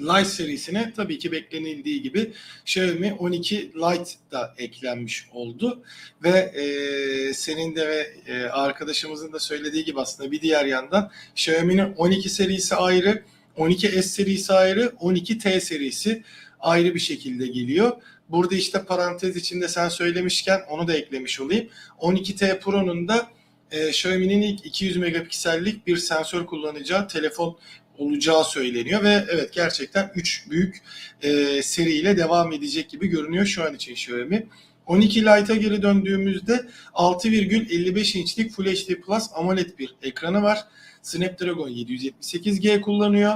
Lite serisine tabii ki beklenildiği gibi Xiaomi 12 Lite da eklenmiş oldu ve e, senin de ve e, arkadaşımızın da söylediği gibi aslında bir diğer yandan Xiaomi'nin 12 serisi ayrı, 12S serisi ayrı, 12T serisi ayrı bir şekilde geliyor. Burada işte parantez içinde sen söylemişken onu da eklemiş olayım. 12T Pro'nun da e, Xiaomi'nin ilk 200 megapiksellik bir sensör kullanacağı telefon olacağı söyleniyor ve evet gerçekten 3 büyük e, seriyle devam edecek gibi görünüyor şu an için Xiaomi. 12 Lite'a geri döndüğümüzde 6,55 inçlik Full HD Plus AMOLED bir ekranı var. Snapdragon 778G kullanıyor.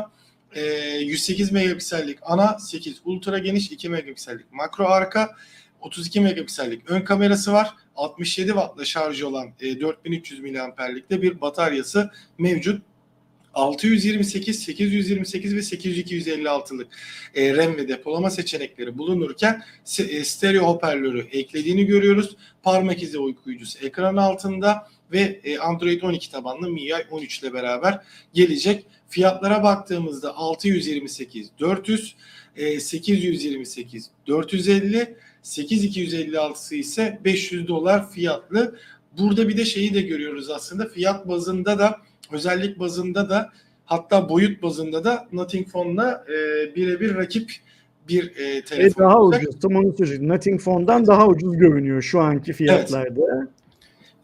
E, 108 megapiksellik ana, 8 ultra geniş, 2 megapiksellik makro arka 32 megapiksellik ön kamerası var. 67 wattla şarj olan e, 4300 miliamperlikte bir bataryası mevcut. 628, 828 ve 8256'lık e, RAM ve depolama seçenekleri bulunurken e, stereo hoparlörü eklediğini görüyoruz. Parmak izi okuyucusu ekran altında ve e, Android 12 tabanlı MIUI 13 ile beraber gelecek. Fiyatlara baktığımızda 628 400, e, 828 450, 8256'sı ise 500 dolar fiyatlı. Burada bir de şeyi de görüyoruz aslında fiyat bazında da özellik bazında da hatta boyut bazında da Nothing Phone'la e, birebir rakip bir e, telefon. daha olacak. ucuz. Tam onu söyleyecektim. Nothing Phone'dan daha ucuz görünüyor şu anki fiyatlarda.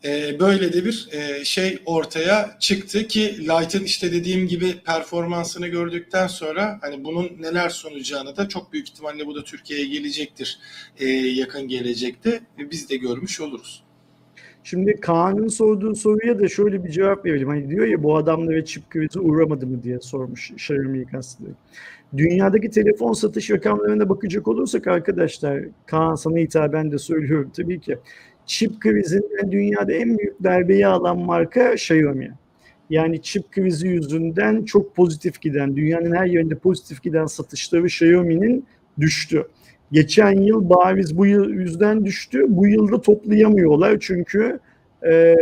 E, böyle de bir e, şey ortaya çıktı ki Light'ın işte dediğim gibi performansını gördükten sonra hani bunun neler sunacağını da çok büyük ihtimalle bu da Türkiye'ye gelecektir e, yakın gelecekte E, biz de görmüş oluruz. Şimdi Kaan'ın sorduğu soruya da şöyle bir cevap verelim. Hani diyor ya bu adamlara çip krizi uğramadı mı diye sormuş Xiaomi kastediyor. Dünyadaki telefon satış rakamlarına bakacak olursak arkadaşlar Kaan sana hitaben de söylüyorum tabii ki. Çip krizinden dünyada en büyük darbeyi alan marka Xiaomi. Yani çip krizi yüzünden çok pozitif giden, dünyanın her yerinde pozitif giden satışları Xiaomi'nin düştü. Geçen yıl bariz bu yıl yüzden düştü. Bu yılda toplayamıyorlar çünkü e,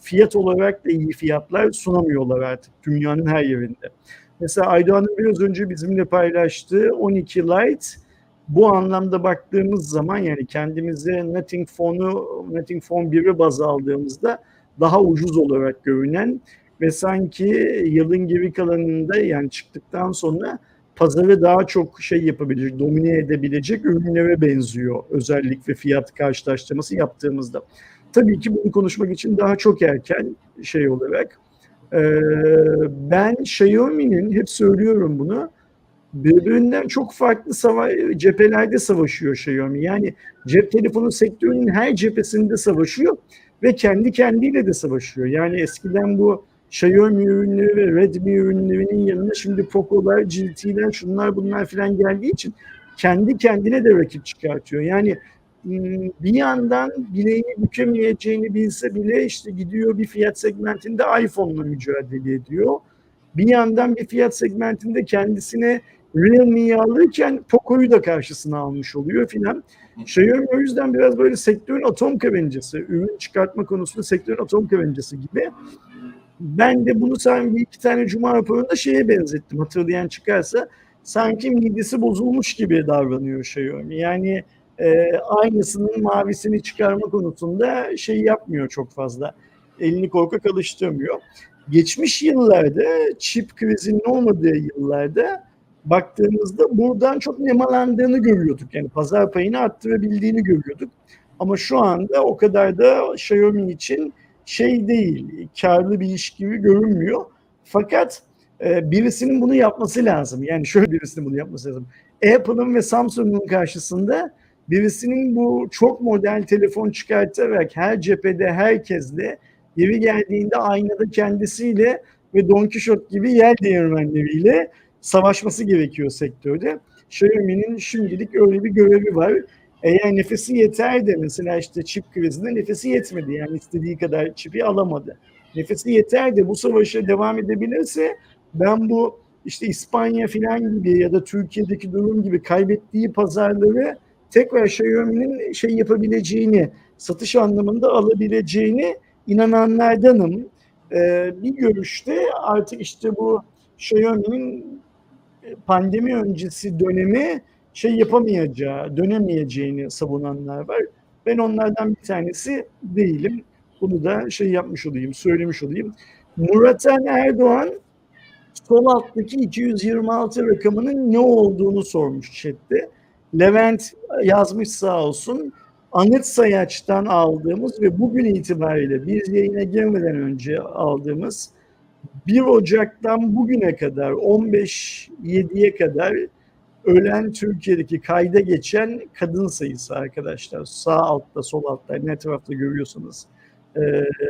fiyat olarak da iyi fiyatlar sunamıyorlar artık dünyanın her yerinde. Mesela Aydoğan'ın biraz önce bizimle paylaştığı 12 Lite bu anlamda baktığımız zaman yani kendimize Nothing Phone'u Nothing Phone 1'i baz aldığımızda daha ucuz olarak görünen ve sanki yılın geri kalanında yani çıktıktan sonra pazarı daha çok şey yapabilecek, domine edebilecek ürünlere benziyor özellik ve fiyat karşılaştırması yaptığımızda. Tabii ki bunu konuşmak için daha çok erken şey olarak. Ben Xiaomi'nin hep söylüyorum bunu birbirinden çok farklı sava- cephelerde savaşıyor Xiaomi. Yani cep telefonu sektörünün her cephesinde savaşıyor ve kendi kendiyle de savaşıyor. Yani eskiden bu Xiaomi ürünleri ve Redmi ürünlerinin yanına şimdi Poco'lar, GT'ler, şunlar bunlar falan geldiği için kendi kendine de rakip çıkartıyor. Yani hmm, bir yandan bileğini bükemeyeceğini bilse bile işte gidiyor bir fiyat segmentinde iPhone'la mücadele ediyor. Bir yandan bir fiyat segmentinde kendisine Realme'yi alırken Poco'yu da karşısına almış oluyor filan. Xiaomi o yüzden biraz böyle sektörün atom karıncası, ürün çıkartma konusunda sektörün atom karıncası gibi. Ben de bunu sanki iki tane cuma raporunda şeye benzettim hatırlayan çıkarsa. Sanki midesi bozulmuş gibi davranıyor Xiaomi. Yani e, aynısının mavisini çıkarma konusunda şey yapmıyor çok fazla. Elini korkak alıştırmıyor. Geçmiş yıllarda çip krizinin olmadığı yıllarda baktığımızda buradan çok nemalandığını görüyorduk. Yani pazar payını arttırabildiğini görüyorduk. Ama şu anda o kadar da Xiaomi için şey değil, karlı bir iş gibi görünmüyor. Fakat e, birisinin bunu yapması lazım. Yani şöyle birisinin bunu yapması lazım. Apple'ın ve Samsung'un karşısında birisinin bu çok model telefon çıkartarak her cephede herkesle yeri geldiğinde aynada kendisiyle ve Don Quixote gibi yer değirmenleriyle savaşması gerekiyor sektörde. Xiaomi'nin şimdilik öyle bir görevi var. Eğer nefesi yeter de mesela işte çip krizinde nefesi yetmedi. Yani istediği kadar çipi alamadı. Nefesi yeter de bu savaşa devam edebilirse ben bu işte İspanya falan gibi ya da Türkiye'deki durum gibi kaybettiği pazarları tekrar Xiaomi'nin şey yapabileceğini, satış anlamında alabileceğini inananlardanım. Ee, bir görüşte artık işte bu Xiaomi'nin pandemi öncesi dönemi şey yapamayacağı, dönemeyeceğini savunanlar var. Ben onlardan bir tanesi değilim. Bunu da şey yapmış olayım, söylemiş olayım. Muratan Erdoğan sol alttaki 226 rakamının ne olduğunu sormuş chatte. Levent yazmış sağ olsun. Anıt Sayaç'tan aldığımız ve bugün itibariyle biz yayına girmeden önce aldığımız 1 Ocak'tan bugüne kadar 15-7'ye kadar ölen Türkiye'deki kayda geçen kadın sayısı arkadaşlar. Sağ altta, sol altta, ne tarafta görüyorsunuz e,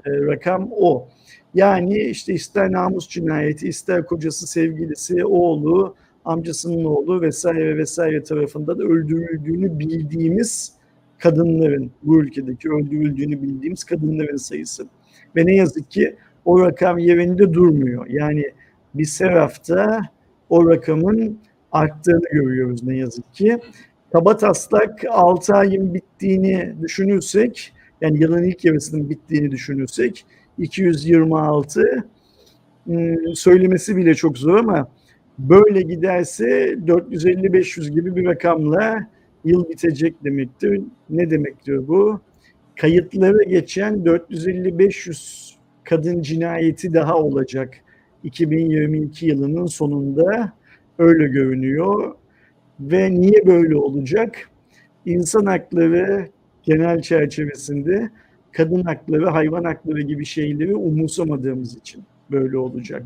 rakam o. Yani işte ister namus cinayeti, ister kocası, sevgilisi, oğlu, amcasının oğlu vesaire vesaire tarafından öldürüldüğünü bildiğimiz kadınların, bu ülkedeki öldürüldüğünü bildiğimiz kadınların sayısı. Ve ne yazık ki o rakam yerinde durmuyor. Yani biz her hafta o rakamın arttığını görüyoruz ne yazık ki. Kaba taslak 6 ayın bittiğini düşünürsek, yani yılın ilk yarısının bittiğini düşünürsek 226 hmm, söylemesi bile çok zor ama böyle giderse 450-500 gibi bir rakamla yıl bitecek demektir. Ne demektir bu? Kayıtlara geçen 450-500 kadın cinayeti daha olacak 2022 yılının sonunda öyle görünüyor. Ve niye böyle olacak? İnsan hakları genel çerçevesinde kadın hakları, hayvan hakları gibi şeyleri umursamadığımız için böyle olacak.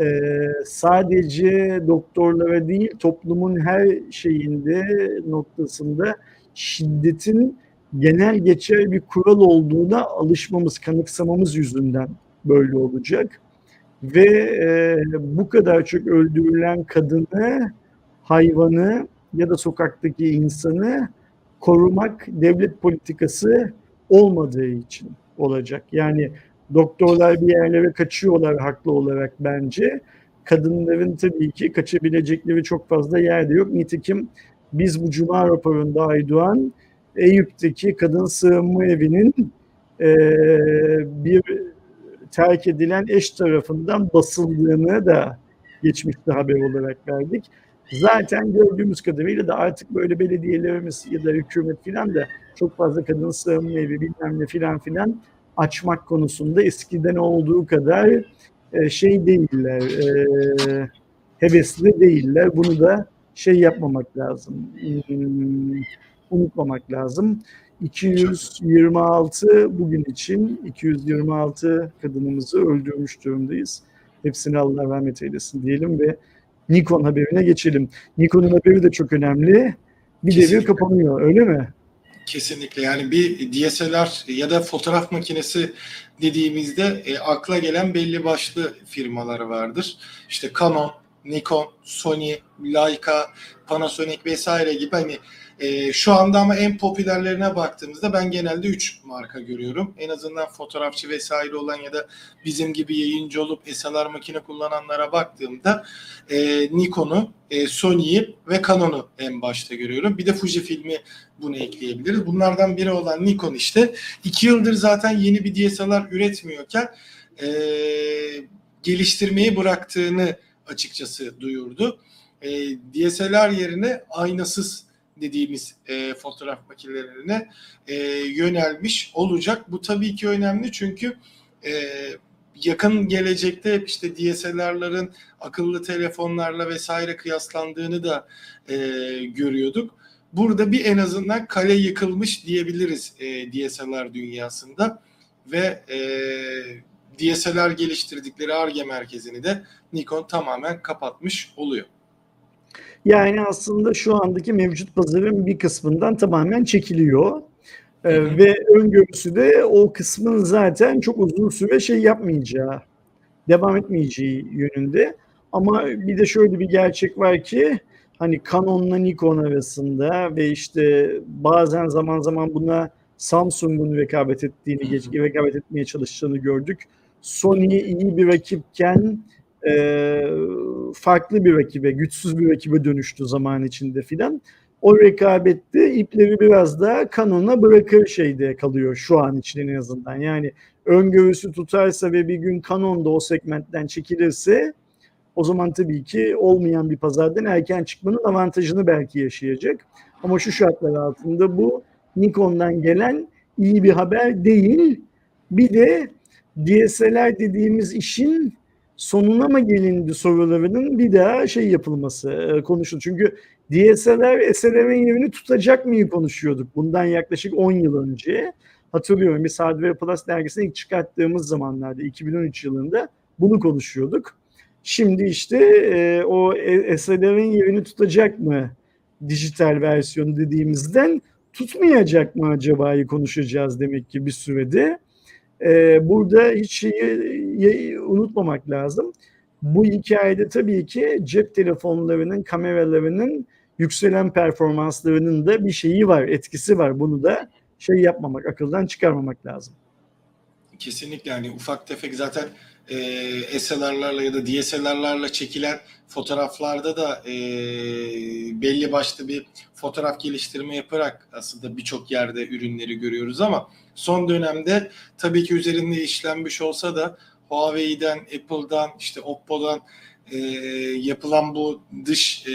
Ee, sadece doktorlara değil, toplumun her şeyinde, noktasında şiddetin genel geçer bir kural olduğuna alışmamız, kanıksamamız yüzünden böyle olacak. Ve e, bu kadar çok öldürülen kadını, hayvanı ya da sokaktaki insanı korumak devlet politikası olmadığı için olacak. Yani doktorlar bir yerlere kaçıyorlar haklı olarak bence. Kadınların tabii ki kaçabilecekleri çok fazla yerde yok. Nitekim biz bu Cuma raporunda Aydoğan Eyüp'teki kadın sığınma evinin e, bir terk edilen eş tarafından basıldığını da geçmişte haber olarak verdik. Zaten gördüğümüz kadarıyla da artık böyle belediyelerimiz ya da hükümet filan da çok fazla kadın sığınma evi bilmem ne filan filan açmak konusunda eskiden olduğu kadar e, şey değiller, e, hevesli değiller. Bunu da şey yapmamak lazım, hmm, unutmamak lazım. 226 bugün için 226 kadınımızı öldürmüş durumdayız. Hepsine Allah rahmet eylesin diyelim ve Nikon haberine geçelim. Nikon'un haberi de çok önemli. Bir Kesinlikle. devir kapanıyor öyle mi? Kesinlikle yani bir DSLR ya da fotoğraf makinesi dediğimizde e, akla gelen belli başlı firmaları vardır. İşte Canon, Nikon, Sony, Leica, Panasonic vesaire gibi hani e, şu anda ama en popülerlerine baktığımızda ben genelde 3 marka görüyorum. En azından fotoğrafçı vesaire olan ya da bizim gibi yayıncı olup SLR makine kullananlara baktığımda e, Nikon'u, e, Sony'yi ve Canon'u en başta görüyorum. Bir de Fujifilm'i bunu ekleyebiliriz. Bunlardan biri olan Nikon işte iki yıldır zaten yeni bir DSLR üretmiyorken e, geliştirmeyi bıraktığını açıkçası duyurdu. E, DSLR yerine aynasız dediğimiz e, fotoğraf makinelerine e, yönelmiş olacak. Bu tabii ki önemli çünkü e, yakın gelecekte işte DSLR'ların akıllı telefonlarla vesaire kıyaslandığını da e, görüyorduk. Burada bir en azından kale yıkılmış diyebiliriz e, DSLR dünyasında ve e, DSLR geliştirdikleri ARGE merkezini de Nikon tamamen kapatmış oluyor. Yani aslında şu andaki mevcut pazarın bir kısmından tamamen çekiliyor. Ee, ve öngörüsü de o kısmın zaten çok uzun süre şey yapmayacağı, devam etmeyeceği yönünde. Ama bir de şöyle bir gerçek var ki hani Canon'la Nikon arasında ve işte bazen zaman zaman buna Samsung'un rekabet ettiğini, geç, rekabet etmeye çalıştığını gördük. Sony iyi bir rakipken e, farklı bir rakibe, güçsüz bir rakibe dönüştü zaman içinde filan. O rekabette ipleri biraz daha Canon'a bırakır şeyde kalıyor şu an için en azından. Yani öngörüsü tutarsa ve bir gün Canon da o segmentten çekilirse o zaman tabii ki olmayan bir pazardan erken çıkmanın avantajını belki yaşayacak. Ama şu şartlar altında bu Nikon'dan gelen iyi bir haber değil. Bir de DSLR dediğimiz işin sonuna mı gelindi sorularının bir daha şey yapılması e, konuşuldu. Çünkü DSLR SLR'in yerini tutacak mıyı konuşuyorduk bundan yaklaşık 10 yıl önce. Hatırlıyorum biz Hardware Plus dergisini ilk çıkarttığımız zamanlarda 2013 yılında bunu konuşuyorduk. Şimdi işte e, o SLR'in yerini tutacak mı dijital versiyonu dediğimizden tutmayacak mı acaba'yı konuşacağız demek ki bir sürede. Ee, burada hiç şeyi unutmamak lazım. Bu hikayede tabii ki cep telefonlarının, kameralarının yükselen performanslarının da bir şeyi var, etkisi var. Bunu da şey yapmamak, akıldan çıkarmamak lazım. Kesinlikle yani ufak tefek zaten e, SLR'larla ya da DSLR'larla çekilen fotoğraflarda da e, belli başlı bir fotoğraf geliştirme yaparak aslında birçok yerde ürünleri görüyoruz ama son dönemde tabii ki üzerinde işlenmiş olsa da Huawei'den, Apple'dan, işte Oppo'dan e, yapılan bu dış e,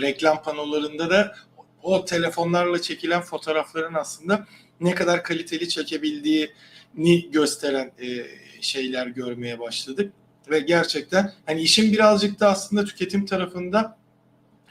reklam panolarında da o telefonlarla çekilen fotoğrafların aslında ne kadar kaliteli çekebildiğini gösteren e, şeyler görmeye başladık. Ve gerçekten hani işin birazcık da aslında tüketim tarafında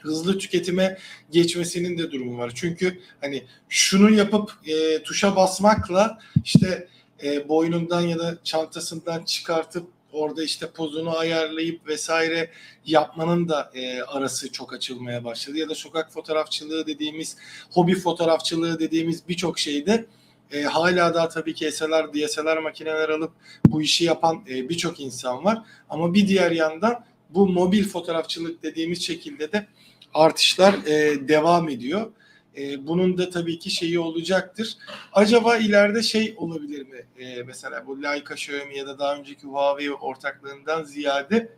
hızlı tüketime geçmesinin de durumu var. Çünkü hani şunu yapıp e, tuşa basmakla işte e, boynundan ya da çantasından çıkartıp orada işte pozunu ayarlayıp vesaire yapmanın da e, arası çok açılmaya başladı. Ya da sokak fotoğrafçılığı dediğimiz, hobi fotoğrafçılığı dediğimiz birçok şeyde e, hala daha tabii ki SLR, DSLR makineler alıp bu işi yapan e, birçok insan var. Ama bir diğer yandan bu mobil fotoğrafçılık dediğimiz şekilde de artışlar e, devam ediyor. E, bunun da tabii ki şeyi olacaktır. Acaba ileride şey olabilir mi? E, mesela bu Leica Xiaomi ya da daha önceki Huawei ortaklığından ziyade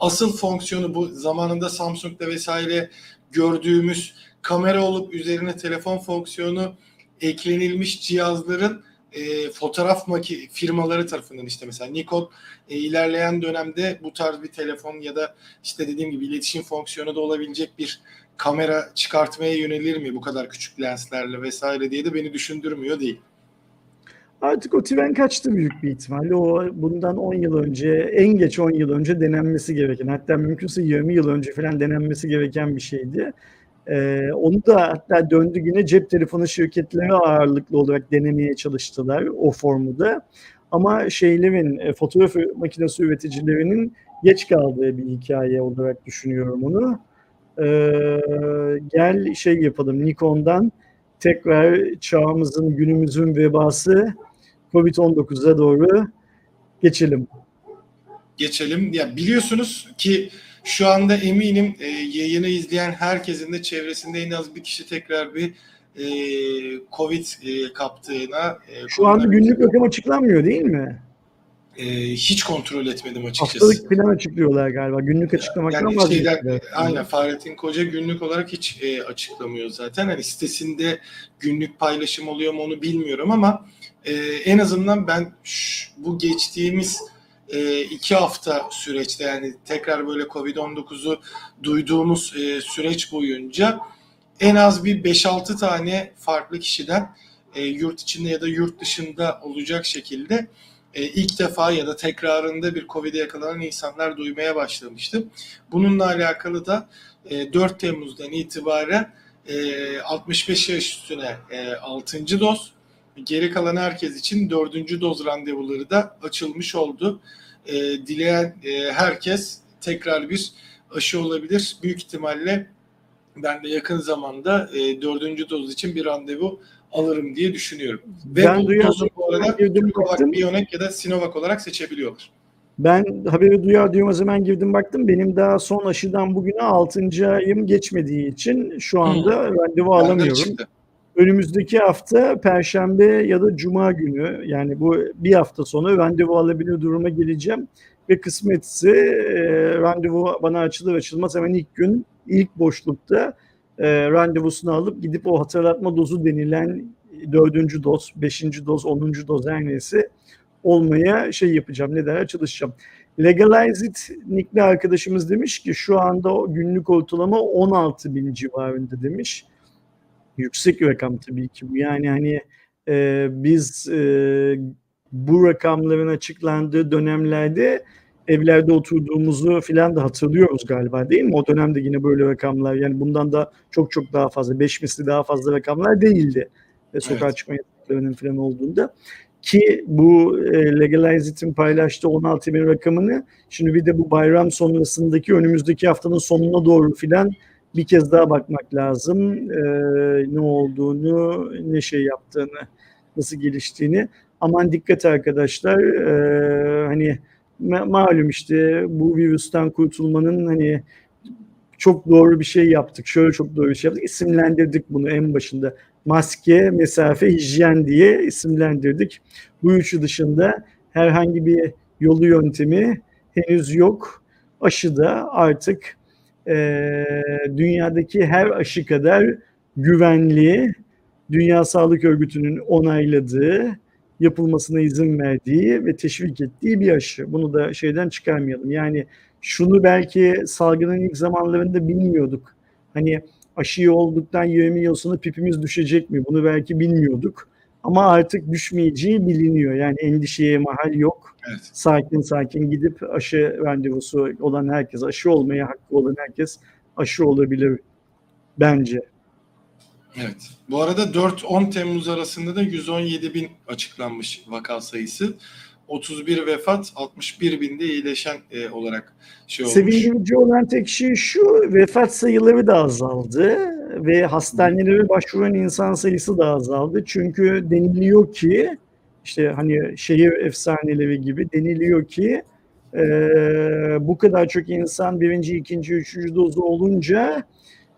asıl fonksiyonu bu zamanında Samsung'da vesaire gördüğümüz kamera olup üzerine telefon fonksiyonu eklenilmiş cihazların e, fotoğraf maki firmaları tarafından işte mesela Nikon e, ilerleyen dönemde bu tarz bir telefon ya da işte dediğim gibi iletişim fonksiyonu da olabilecek bir kamera çıkartmaya yönelir mi bu kadar küçük lenslerle vesaire diye de beni düşündürmüyor değil. Artık o tren kaçtı büyük bir ihtimalle. O bundan 10 yıl önce, en geç 10 yıl önce denenmesi gereken, hatta mümkünse 20 yıl önce falan denenmesi gereken bir şeydi. Ee, onu da hatta döndü yine cep telefonu şirketleri ağırlıklı olarak denemeye çalıştılar o formu da. Ama şeylerin, e, fotoğraf makinesi üreticilerinin geç kaldığı bir hikaye olarak düşünüyorum onu. Ee, gel şey yapalım Nikon'dan tekrar çağımızın, günümüzün vebası Covid-19'a doğru geçelim. Geçelim. Ya biliyorsunuz ki şu anda eminim e, yayını izleyen herkesin de çevresinde en az bir kişi tekrar bir e, Covid e, kaptığına. E, Şu anda günlük rakam açıklanmıyor değil mi? E, hiç kontrol etmedim açıkçası. Haftalık falan açıklıyorlar galiba. Günlük açıklamaktan yani şeyden, aynen Fahrettin Koca günlük olarak hiç e, açıklamıyor zaten. Hani sitesinde günlük paylaşım oluyor mu onu bilmiyorum ama e, en azından ben şu, bu geçtiğimiz e, iki hafta süreçte yani tekrar böyle Covid-19'u duyduğumuz e, süreç boyunca en az bir 5-6 tane farklı kişiden e, yurt içinde ya da yurt dışında olacak şekilde e, ilk defa ya da tekrarında bir Covid'e yakalanan insanlar duymaya başlamıştım. Bununla alakalı da e, 4 Temmuz'dan itibaren e, 65 yaş üstüne e, 6. doz, geri kalan herkes için 4. doz randevuları da açılmış oldu. E, dileyen e, herkes tekrar bir aşı olabilir. Büyük ihtimalle ben de yakın zamanda e, 4. doz için bir randevu alırım diye düşünüyorum. Ve Ben bu dozu bu arada baktım. Biontech ya da Sinovac olarak seçebiliyorlar. Ben haberi duyar duymaz hemen girdim baktım. Benim daha son aşıdan bugüne 6. ayım geçmediği için şu anda randevu Bende de alamıyorum. Önümüzdeki hafta Perşembe ya da Cuma günü yani bu bir hafta sonra randevu alabilir duruma geleceğim. Ve kısmetse e, randevu bana açılır açılmaz hemen ilk gün ilk boşlukta e, randevusunu alıp gidip o hatırlatma dozu denilen dördüncü doz, beşinci doz, onuncu doz her neyse olmaya şey yapacağım ne derler çalışacağım. Legalize It Nickli arkadaşımız demiş ki şu anda günlük ortalama 16 bin civarında demiş. Yüksek bir rakam tabii ki bu. Yani hani e, biz e, bu rakamların açıklandığı dönemlerde evlerde oturduğumuzu filan da hatırlıyoruz galiba değil mi? O dönemde yine böyle rakamlar yani bundan da çok çok daha fazla, beş misli daha fazla rakamlar değildi. E, sokağa Evet. çıkma yasaklarının filan olduğunda. Ki bu e, Legalize It'in paylaştığı 16 bin rakamını şimdi bir de bu bayram sonrasındaki önümüzdeki haftanın sonuna doğru filan bir kez daha bakmak lazım. E, ne olduğunu, ne şey yaptığını, nasıl geliştiğini. Aman dikkat arkadaşlar. E, hani ma- malum işte bu virüsten kurtulmanın hani çok doğru bir şey yaptık. Şöyle çok doğru bir şey yaptık. İsimlendirdik bunu en başında. Maske, mesafe, hijyen diye isimlendirdik. Bu üçü dışında herhangi bir yolu yöntemi henüz yok. Aşı da artık eee, dünyadaki her aşı kadar güvenli, Dünya Sağlık Örgütü'nün onayladığı, yapılmasına izin verdiği ve teşvik ettiği bir aşı. Bunu da şeyden çıkarmayalım. Yani şunu belki salgının ilk zamanlarında bilmiyorduk. Hani aşıyı olduktan 20 yıl sonra pipimiz düşecek mi? Bunu belki bilmiyorduk. Ama artık düşmeyeceği biliniyor. Yani endişeye mahal yok. Evet. Sakin sakin gidip aşı randevusu olan herkes, aşı olmaya hakkı olan herkes aşı olabilir bence. Evet. Bu arada 4-10 Temmuz arasında da 117 bin açıklanmış vaka sayısı. 31 vefat, 61 binde iyileşen e, olarak şey olmuş. Sevindirici olan tek şey şu, vefat sayıları da azaldı ve hastanelere başvuran insan sayısı da azaldı. Çünkü deniliyor ki, işte hani şehir efsaneleri gibi deniliyor ki e, bu kadar çok insan birinci, ikinci, üçüncü dozu olunca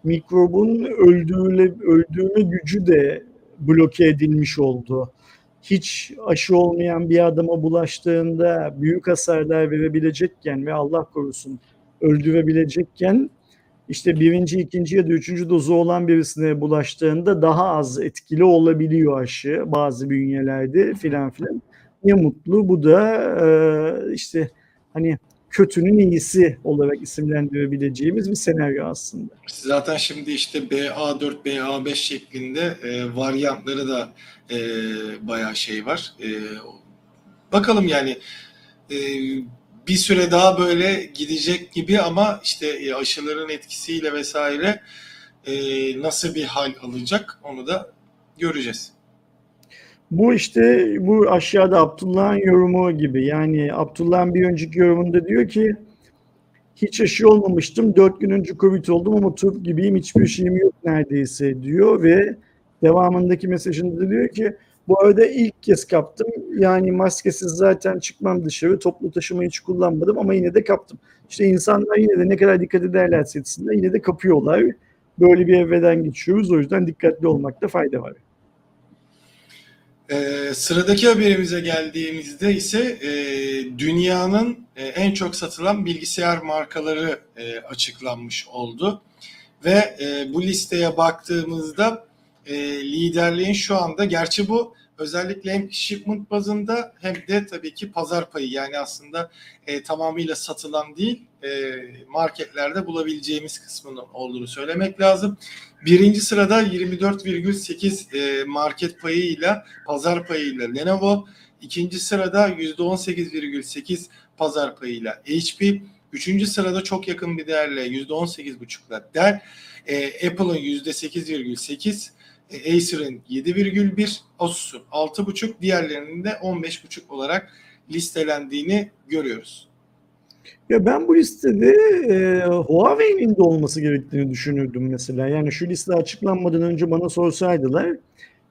mikrobun öldüğüle, öldürme gücü de bloke edilmiş oldu. Hiç aşı olmayan bir adama bulaştığında büyük hasarlar verebilecekken ve Allah korusun öldürebilecekken işte birinci, ikinci ya da üçüncü dozu olan birisine bulaştığında daha az etkili olabiliyor aşı bazı bünyelerde filan filan. Ne mutlu bu da e, işte hani kötünün iyisi olarak isimlendirebileceğimiz bir senaryo aslında. Zaten şimdi işte BA4, BA5 şeklinde e, varyantları da e, bayağı şey var. E, bakalım yani e, bir süre daha böyle gidecek gibi ama işte e, aşıların etkisiyle vesaire e, nasıl bir hal alacak onu da göreceğiz. Bu işte bu aşağıda Abdullah'ın yorumu gibi. Yani Abdullah'ın bir önceki yorumunda diyor ki hiç aşı olmamıştım. Dört gün önce Covid oldum ama turp gibiyim. Hiçbir şeyim yok neredeyse diyor ve devamındaki mesajında da diyor ki bu arada ilk kez kaptım. Yani maskesiz zaten çıkmam dışarı. Toplu taşıma hiç kullanmadım ama yine de kaptım. İşte insanlar yine de ne kadar dikkat ederlerse etsinler yine de kapıyorlar. Böyle bir evreden geçiyoruz. O yüzden dikkatli olmakta fayda var. Ee, sıradaki haberimize geldiğimizde ise e, dünyanın e, en çok satılan bilgisayar markaları e, açıklanmış oldu. Ve e, bu listeye baktığımızda e, liderliğin şu anda, gerçi bu özellikle hem shipment bazında hem de tabii ki pazar payı yani aslında e, tamamıyla satılan değil e, marketlerde bulabileceğimiz kısmının olduğunu söylemek lazım. Birinci sırada 24,8 e, market payıyla pazar payıyla Lenovo. İkinci sırada %18,8 pazar payıyla HP. Üçüncü sırada çok yakın bir değerle %18,5'la Dell. E, Apple'ın %8,8 e, Acer'ın 7,1, Asus'un 6,5, diğerlerinin de 15,5 olarak listelendiğini görüyoruz. Ya ben bu listede e, Huawei'nin de olması gerektiğini düşünürdüm mesela. Yani şu liste açıklanmadan önce bana sorsaydılar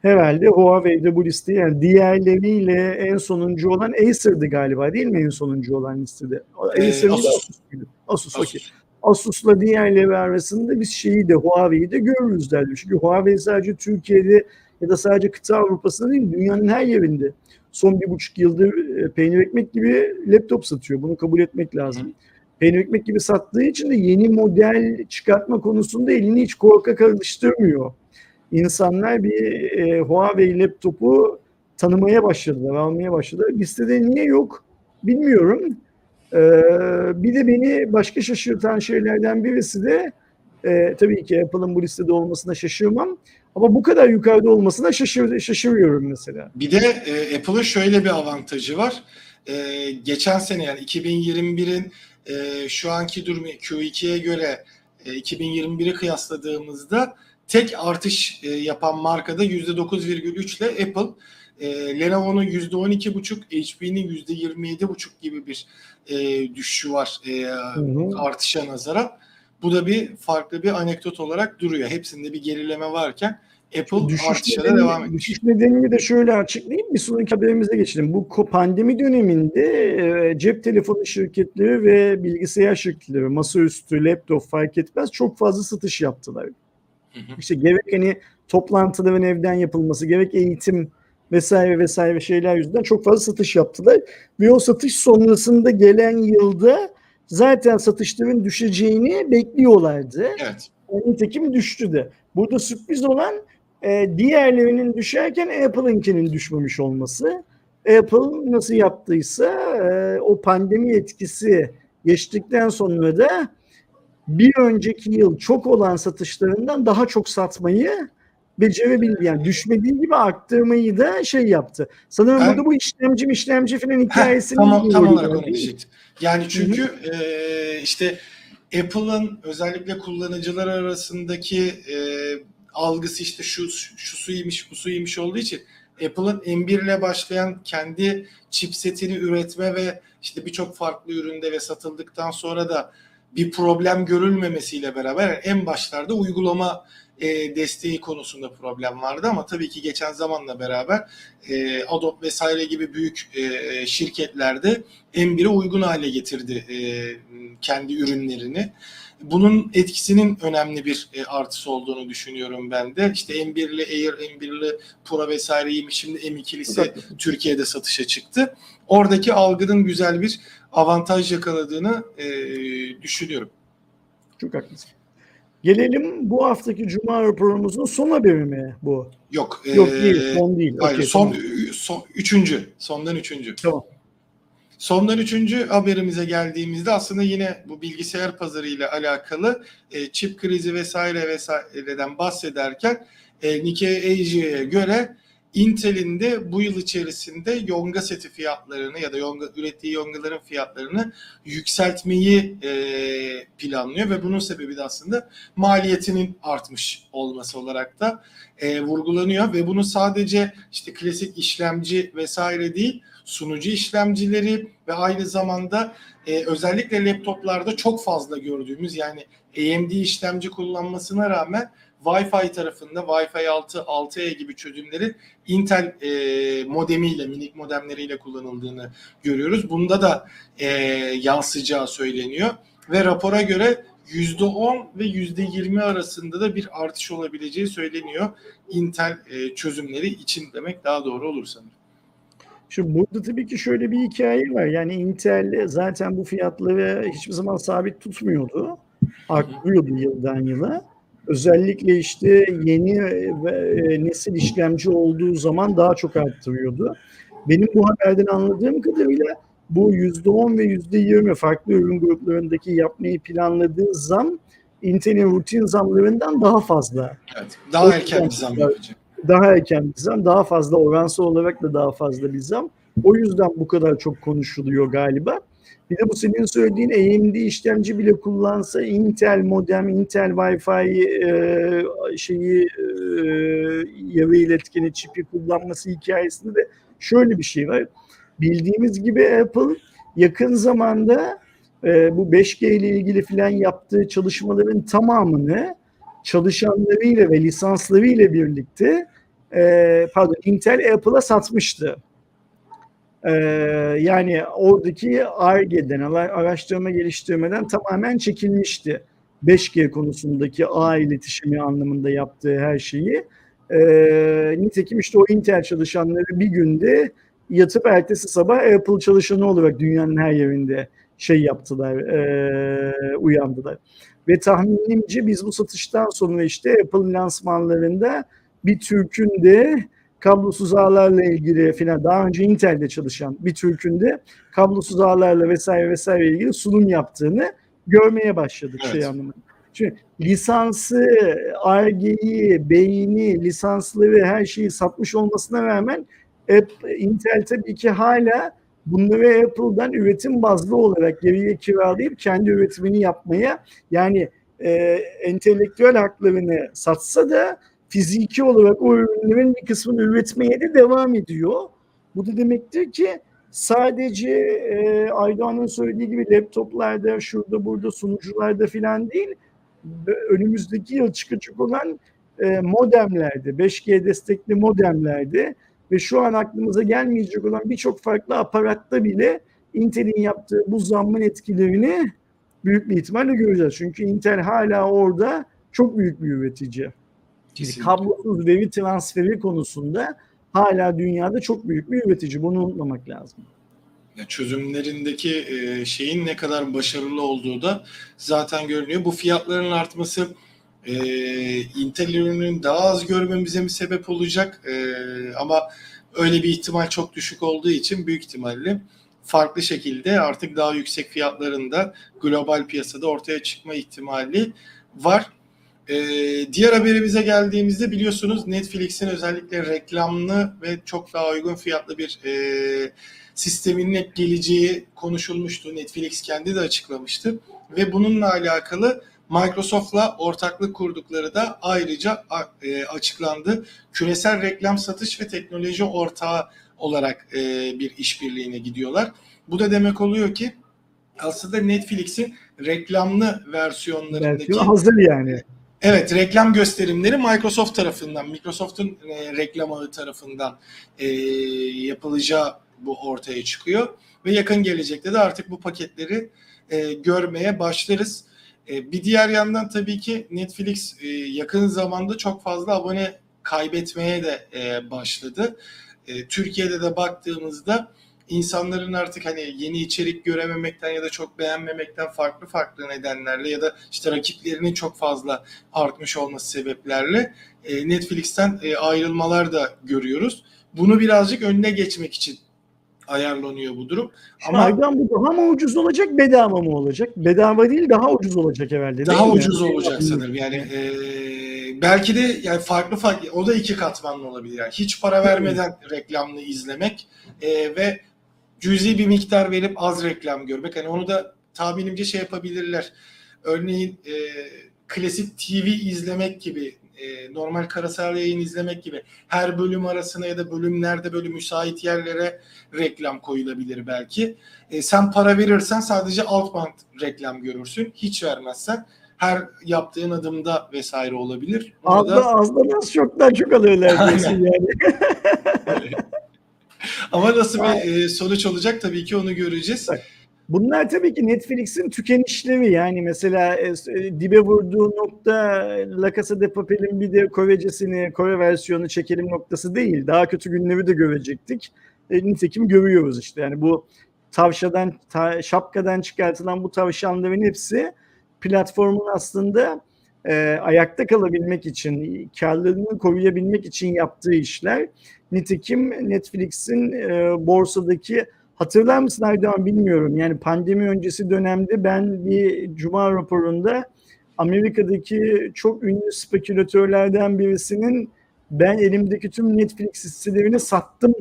herhalde Huawei'de bu liste yani diğerleriyle en sonuncu olan Acer'dı galiba değil mi en sonuncu olan listede? Ee, Acer'ın da Asus. Asus. Asus. Asus'la diğerleri arasında biz şeyi de Huawei'yi de görürüz derdim. Çünkü Huawei sadece Türkiye'de ya da sadece kıta Avrupa'sında değil dünyanın her yerinde son bir buçuk yıldır e, peynir ekmek gibi laptop satıyor. Bunu kabul etmek lazım. Peynir ekmek gibi sattığı için de yeni model çıkartma konusunda elini hiç korkak alıştırmıyor. İnsanlar bir e, Huawei laptopu tanımaya başladılar, almaya başladılar. Listede niye yok bilmiyorum. Ee, bir de beni başka şaşırtan şeylerden birisi de e, tabii ki Apple'ın bu listede olmasına şaşırmam. Ama bu kadar yukarıda olmasına şaşır, şaşırıyorum mesela. Bir de e, Apple'ın şöyle bir avantajı var. E, geçen sene yani 2021'in e, şu anki durumu Q2'ye göre e, 2021'i kıyasladığımızda tek artış e, yapan markada %9,3 ile Apple. E, Lenovo'nun %12,5, HP'nin %27,5 gibi bir e, düşüşü var e, hı. artışa nazaran. Bu da bir farklı bir anekdot olarak duruyor. Hepsinde bir gerileme varken Apple Düşüş artışa nedeni- devam ediyor. Düşüş nedenini de şöyle açıklayayım. Bir sonraki haberimize geçelim. Bu pandemi döneminde e, cep telefonu şirketleri ve bilgisayar şirketleri, masaüstü, laptop fark etmez çok fazla satış yaptılar. Hı hı. İşte gerek hani toplantıların evden yapılması, gerek eğitim vesaire vesaire şeyler yüzünden çok fazla satış yaptılar. Ve o satış sonrasında gelen yılda zaten satışların düşeceğini bekliyorlardı. Evet. Nitekim düştü de. Burada sürpriz olan e, diğerlerinin düşerken Apple'ınkinin düşmemiş olması. Apple nasıl yaptıysa e, o pandemi etkisi geçtikten sonra da bir önceki yıl çok olan satışlarından daha çok satmayı becerebildi. Yani düşmediği gibi arttırmayı da şey yaptı. Sanırım Ben- burada bu işlemci işlemci falan Heh, hikayesini tamam, tam olarak onu diyecektim. Yani çünkü e, işte Apple'ın özellikle kullanıcılar arasındaki e, algısı işte şu şu suymuş bu suymuş olduğu için Apple'ın M1 ile başlayan kendi chipsetini üretme ve işte birçok farklı üründe ve satıldıktan sonra da bir problem görülmemesiyle beraber en başlarda uygulama e, desteği konusunda problem vardı ama tabii ki geçen zamanla beraber e, Adobe vesaire gibi büyük e, şirketlerde M1'e uygun hale getirdi e, kendi ürünlerini. Bunun etkisinin önemli bir e, artısı olduğunu düşünüyorum ben de. İşte M1'li Air, M1'li Pro vesaireyi şimdi M2'lisi Türkiye'de satışa çıktı. Oradaki algının güzel bir avantaj yakaladığını e, düşünüyorum. Çok haklısın. Gelelim bu haftaki Cuma raporumuzun son haberi mi bu? Yok. Yok e, değil, son değil. Hayır, Okey, son, tamam. son üçüncü. Sondan üçüncü. Tamam. Sondan üçüncü haberimize geldiğimizde aslında yine bu bilgisayar pazarı ile alakalı e, çip krizi vesaire vesaireden bahsederken e, Nikkei Asia'ya göre Intel'in de bu yıl içerisinde yonga seti fiyatlarını ya da yonga, ürettiği yongaların fiyatlarını yükseltmeyi e, planlıyor ve bunun sebebi de aslında maliyetinin artmış olması olarak da e, vurgulanıyor ve bunu sadece işte klasik işlemci vesaire değil sunucu işlemcileri ve aynı zamanda e, özellikle laptoplarda çok fazla gördüğümüz yani AMD işlemci kullanmasına rağmen Wi-Fi tarafında Wi-Fi 6, 6E gibi çözümlerin Intel e, modemiyle, minik modemleriyle kullanıldığını görüyoruz. Bunda da e, yansıyacağı söyleniyor ve rapora göre %10 ve %20 arasında da bir artış olabileceği söyleniyor. Intel e, çözümleri için demek daha doğru olur sanırım. Şimdi burada tabii ki şöyle bir hikaye var. Yani Intel zaten bu fiyatları hiçbir zaman sabit tutmuyordu. Arttırıyordu yıldan yıla. Özellikle işte yeni ve e, nesil işlemci olduğu zaman daha çok arttırıyordu. Benim bu haberden anladığım kadarıyla bu %10 ve %20 farklı ürün gruplarındaki yapmayı planladığı zam Intel'in rutin zamlarından daha fazla. Evet. Daha O erken bir zam yapacak. daha erken bir zam, daha fazla oransal olarak da daha fazla bir zam. O yüzden bu kadar çok konuşuluyor galiba. Bir de bu senin söylediğin AMD işlemci bile kullansa Intel modem, Intel Wi-Fi e, şeyi e, yarı iletkeni çipi kullanması hikayesinde de şöyle bir şey var. Bildiğimiz gibi Apple yakın zamanda e, bu 5G ile ilgili filan yaptığı çalışmaların tamamını çalışanlarıyla ve lisanslarıyla birlikte e, pardon Intel Apple'a satmıştı. E, yani oradaki ARGE'den, araştırma geliştirmeden tamamen çekilmişti. 5G konusundaki ağ iletişimi anlamında yaptığı her şeyi. E, nitekim işte o Intel çalışanları bir günde yatıp ertesi sabah Apple çalışanı olarak dünyanın her yerinde şey yaptılar, e, uyandılar. Ve tahminimce biz bu satıştan sonra işte Apple lansmanlarında bir Türk'ün de kablosuz ağlarla ilgili filan daha önce Intel'de çalışan bir Türk'ün de kablosuz ağlarla vesaire vesaire ilgili sunum yaptığını görmeye başladık Evet. şey anlamında. Çünkü lisansı, argeyi, beyni, lisansları her şeyi satmış olmasına rağmen Apple, Intel tabii ki hala bunları Apple'dan üretim bazlı olarak geriye kiralayıp kendi üretimini yapmaya yani e, entelektüel haklarını satsa da fiziki olarak o ürünlerin bir kısmını üretmeye de devam ediyor. Bu da demektir ki sadece e, Aydoğan'ın söylediği gibi laptoplarda, şurada burada sunucularda filan değil, önümüzdeki yıl çıkacak olan e, modemlerde, 5G destekli modemlerde ve şu an aklımıza gelmeyecek olan birçok farklı aparatta bile Intel'in yaptığı bu zammın etkilerini büyük bir ihtimalle göreceğiz. Çünkü Intel hala orada çok büyük bir üretici. Kesinlikle. Kablosuz veri transferi konusunda hala dünyada çok büyük bir üretici. Bunu unutmamak lazım. Ya çözümlerindeki e, şeyin ne kadar başarılı olduğu da zaten görünüyor. Bu fiyatların artması e, Intel ürünün daha az görmemize mi sebep olacak? E, ama öyle bir ihtimal çok düşük olduğu için büyük ihtimalle farklı şekilde artık daha yüksek fiyatlarında global piyasada ortaya çıkma ihtimali var. Ee, diğer haberimize geldiğimizde biliyorsunuz Netflix'in özellikle reklamlı ve çok daha uygun fiyatlı bir e, sisteminin hep geleceği konuşulmuştu. Netflix kendi de açıklamıştı ve bununla alakalı Microsoft'la ortaklık kurdukları da ayrıca e, açıklandı. Küresel reklam satış ve teknoloji ortağı olarak e, bir işbirliğine gidiyorlar. Bu da demek oluyor ki aslında Netflix'in reklamlı versiyonlarındaki Versiyon hazır yani. Evet, reklam gösterimleri Microsoft tarafından, Microsoft'un e, reklam ağı tarafından e, yapılacağı bu ortaya çıkıyor ve yakın gelecekte de artık bu paketleri e, görmeye başlarız. E, bir diğer yandan tabii ki Netflix e, yakın zamanda çok fazla abone kaybetmeye de e, başladı. E, Türkiye'de de baktığımızda insanların artık hani yeni içerik görememekten ya da çok beğenmemekten farklı farklı nedenlerle ya da işte rakiplerinin çok fazla artmış olması sebeplerle e, Netflix'ten e, ayrılmalar da görüyoruz. Bunu birazcık önüne geçmek için ayarlanıyor bu durum. Ama Şardan bu daha mı ucuz olacak, bedava mı olacak? Bedava değil, daha ucuz olacak herhalde. Daha ucuz olacak sanırım. Yani e, belki de yani farklı farklı o da iki katmanlı olabilir. Yani hiç para vermeden reklamlı izlemek e, ve cüzi bir miktar verip az reklam görmek. Hani onu da tahminimce şey yapabilirler. Örneğin e, klasik TV izlemek gibi e, normal karasal yayın izlemek gibi her bölüm arasına ya da bölümlerde böyle müsait yerlere reklam koyulabilir belki. E, sen para verirsen sadece alt band reklam görürsün. Hiç vermezsen her yaptığın adımda vesaire olabilir. Ona Az da- az çoktan çok alıyorlar diyorsun yani. Ama nasıl bir e, sonuç olacak tabii ki onu göreceğiz. Bunlar tabii ki Netflix'in tükenişleri yani mesela e, e, dibe vurduğu nokta La Casa de Papel'in bir de Korecesini, Kore versiyonu çekelim noktası değil. Daha kötü günleri de görecektik. Nitekim görüyoruz işte yani bu tavşadan, ta, şapkadan çıkartılan bu tavşanların hepsi platformun aslında e, ayakta kalabilmek için, karlılığını koruyabilmek için yaptığı işler. Nitekim Netflix'in e, borsadaki Hatırlar mısın Erdoğan bilmiyorum. Yani pandemi öncesi dönemde ben bir cuma raporunda Amerika'daki çok ünlü spekülatörlerden birisinin ben elimdeki tüm Netflix hisselerini sattım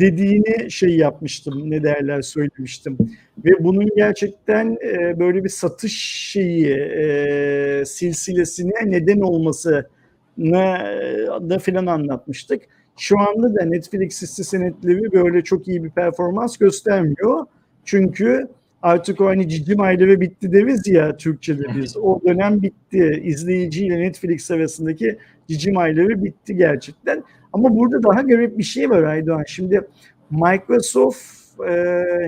dediğini şey yapmıştım. Ne derler söylemiştim. Ve bunun gerçekten e, böyle bir satış şeyi e, silsilesine neden olmasını e, da filan anlatmıştık. Şu anda da Netflix hisse senetleri böyle çok iyi bir performans göstermiyor. Çünkü artık o hani cicim ayları bitti deriz ya Türkçe'de biz. O dönem bitti. İzleyiciyle Netflix arasındaki cicim ayları bitti gerçekten. Ama burada daha garip bir şey var Aydoğan. Şimdi Microsoft e,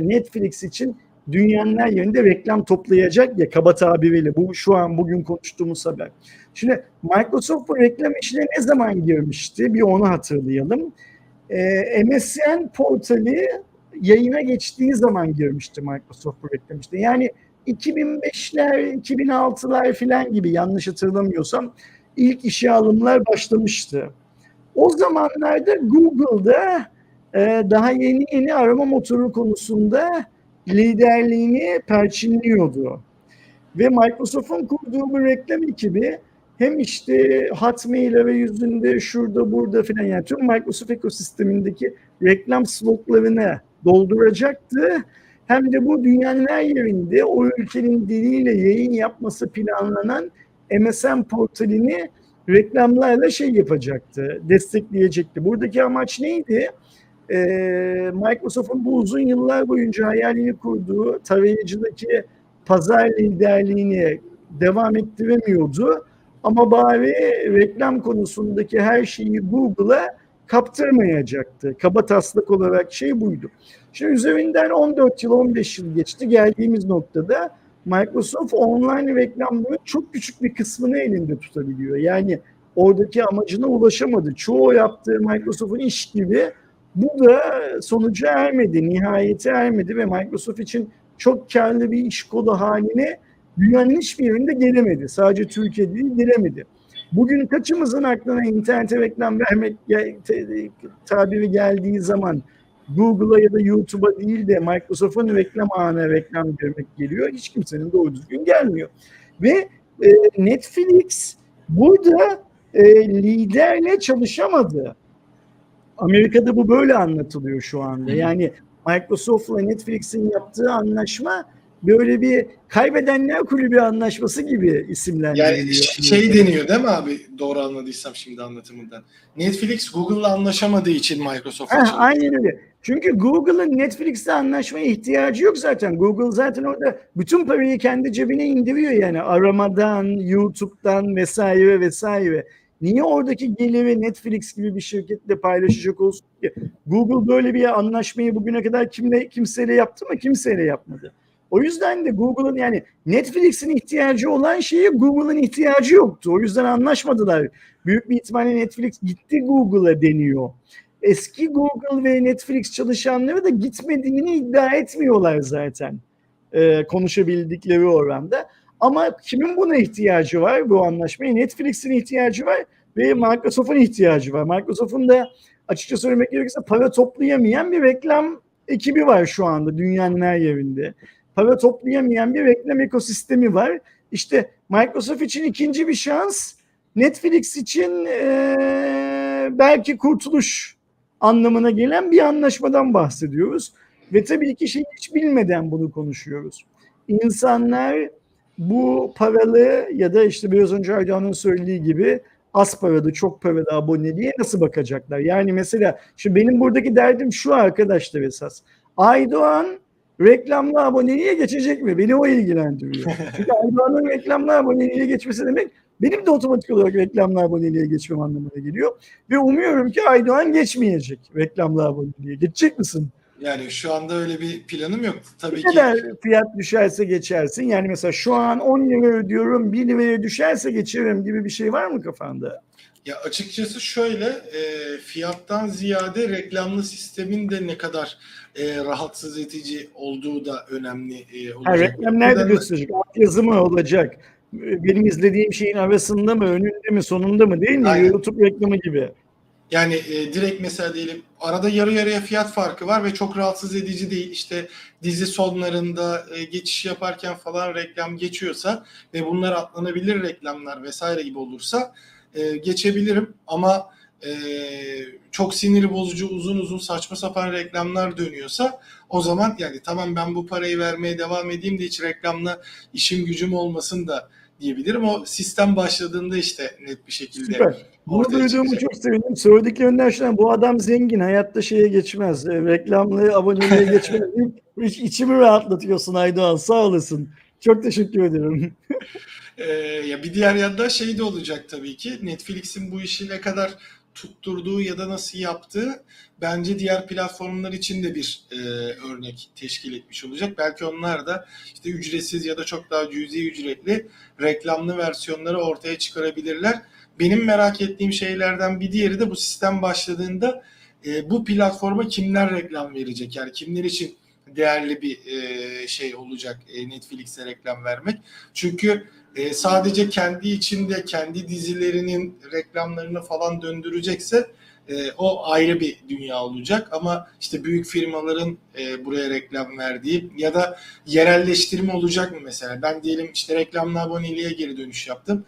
Netflix için dünyanın her yerinde reklam toplayacak ya kaba tabiriyle. Bu şu an bugün konuştuğumuz haber. Şimdi Microsoft bu reklam işine ne zaman girmişti? Bir onu hatırlayalım. Ee, MSN portali yayına geçtiği zaman girmişti Microsoft bu reklam işine. Yani 2005'ler, 2006'lar falan gibi yanlış hatırlamıyorsam ilk işe alımlar başlamıştı. O zamanlarda Google'da e, daha yeni yeni arama motoru konusunda liderliğini perçinliyordu. Ve Microsoft'un kurduğu bu reklam ekibi hem işte Hotmail'e ve yüzünde şurada burada filan yani tüm Microsoft ekosistemindeki reklam slotlarını dolduracaktı. Hem de bu dünyanın her yerinde o ülkenin diliyle yayın yapması planlanan MSN portalini reklamlarla şey yapacaktı, destekleyecekti. Buradaki amaç neydi? Ee, Microsoft'un bu uzun yıllar boyunca hayalini kurduğu tarayıcıdaki pazar liderliğini devam ettiremiyordu. Ama bari reklam konusundaki her şeyi Google'a kaptırmayacaktı. Kaba taslak olarak şey buydu. Şimdi üzerinden 14 yıl 15 yıl geçti. Geldiğimiz noktada Microsoft online reklamların çok küçük bir kısmını elinde tutabiliyor. Yani oradaki amacına ulaşamadı. Çoğu yaptığı Microsoft'un iş gibi bu da sonuca ermedi, nihayete ermedi ve Microsoft için çok karlı bir iş kolu haline dünyanın hiçbir yerinde gelemedi. Sadece Türkiye değil gelemedi. Bugün kaçımızın aklına internete reklam vermek tabiri geldiği zaman Google'a ya da YouTube'a değil de Microsoft'un reklam ağına reklam vermek geliyor. Hiç kimsenin doğru düzgün gelmiyor. Ve e, Netflix burada e, liderle çalışamadı. Amerika'da bu böyle anlatılıyor şu anda. Yani Microsoft'la Netflix'in yaptığı anlaşma böyle bir kaybedenler kulübü anlaşması gibi isimlendiriliyor. Yani şey deniyor değil mi abi? Doğru anladıysam şimdi anlatımından. Netflix Google'la anlaşamadığı için Microsoft'a çalışıyor. aynen öyle. Çünkü Google'ın Netflix'le anlaşmaya ihtiyacı yok zaten. Google zaten orada bütün parayı kendi cebine indiriyor yani aramadan, YouTube'dan vesaire vesaire. Niye oradaki geliri Netflix gibi bir şirketle paylaşacak olsun ki? Google böyle bir anlaşmayı bugüne kadar kimle kimseyle yaptı mı? Kimseyle yapmadı. O yüzden de Google'ın yani Netflix'in ihtiyacı olan şeyi Google'ın ihtiyacı yoktu. O yüzden anlaşmadılar. Büyük bir ihtimalle Netflix gitti Google'a deniyor eski Google ve Netflix çalışanları da gitmediğini iddia etmiyorlar zaten e, konuşabildikleri oranda. Ama kimin buna ihtiyacı var bu anlaşmaya? Netflix'in ihtiyacı var ve Microsoft'un ihtiyacı var. Microsoft'un da açıkça söylemek gerekirse para toplayamayan bir reklam ekibi var şu anda dünyanın her yerinde. Para toplayamayan bir reklam ekosistemi var. İşte Microsoft için ikinci bir şans, Netflix için e, belki kurtuluş anlamına gelen bir anlaşmadan bahsediyoruz. Ve tabii ki şey hiç bilmeden bunu konuşuyoruz. İnsanlar bu paralı ya da işte biraz önce Aydoğan'ın söylediği gibi az paralı, çok paralı aboneliğe nasıl bakacaklar? Yani mesela şimdi benim buradaki derdim şu arkadaşlar esas. Aydoğan reklamlı aboneliğe geçecek mi? Beni o ilgilendiriyor. Çünkü Aydoğan'ın reklamlı aboneliğe geçmesi demek benim de otomatik olarak reklamlı aboneliğe geçmem anlamına geliyor. Ve umuyorum ki Aydoğan geçmeyecek reklamlı aboneliğe. Geçecek misin? Yani şu anda öyle bir planım yok. Tabii Ne ki kadar fiyat düşerse geçersin. Yani mesela şu an 10 lira ödüyorum 1 liraya düşerse geçerim gibi bir şey var mı kafanda? ya açıkçası şöyle e, fiyattan ziyade reklamlı sistemin de ne kadar e, rahatsız edici olduğu da önemli e, olacak. Ha, reklam nerede Neden- gösterecek? Altyazı mı olacak? Benim izlediğim şeyin arasında mı, önünde mi, sonunda mı değil mi? Aynen. YouTube reklamı gibi. Yani e, direkt mesela diyelim arada yarı yarıya fiyat farkı var ve çok rahatsız edici değil. İşte dizi sonlarında e, geçiş yaparken falan reklam geçiyorsa ve bunlar atlanabilir reklamlar vesaire gibi olursa e, geçebilirim ama e, çok sinir bozucu uzun uzun saçma sapan reklamlar dönüyorsa o zaman yani tamam ben bu parayı vermeye devam edeyim de hiç reklamla işim gücüm olmasın da diyebilirim. O sistem başladığında işte net bir şekilde Süper. Bunu duyduğumu çok sevindim. Söylediklerinden an bu adam zengin. Hayatta şeye geçmez. E, reklamlı aboneliğe geçmez. Hiç içimi rahatlatıyorsun Aydoğan. Sağ olasın. Çok teşekkür ederim. Ee, ya bir diğer yanda şey de olacak tabii ki Netflix'in bu işi ne kadar tutturduğu ya da nasıl yaptığı bence diğer platformlar için de bir e, örnek teşkil etmiş olacak. Belki onlar da işte ücretsiz ya da çok daha cüzi ücretli reklamlı versiyonları ortaya çıkarabilirler. Benim merak ettiğim şeylerden bir diğeri de bu sistem başladığında e, bu platforma kimler reklam verecek? Yani kimler için değerli bir e, şey olacak e, Netflix'e reklam vermek. Çünkü e, sadece kendi içinde kendi dizilerinin reklamlarını falan döndürecekse e, o ayrı bir dünya olacak. Ama işte büyük firmaların e, buraya reklam verdiği ya da yerelleştirme olacak mı mesela? Ben diyelim işte reklamlı aboneliğe geri dönüş yaptım.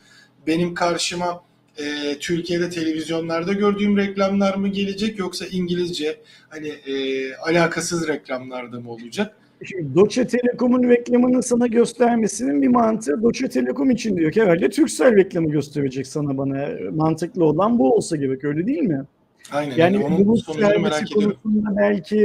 Benim karşıma e, Türkiye'de televizyonlarda gördüğüm reklamlar mı gelecek yoksa İngilizce hani e, alakasız reklamlarda mı olacak? Şimdi Deutsche Telekom'un reklamını sana göstermesinin bir mantığı Deutsche Telekom için diyor ki herhalde Turkcell reklamı gösterecek sana bana. Mantıklı olan bu olsa gerek öyle değil mi? Aynen. Yani onun bulut merak servisi ediyorum. konusunda belki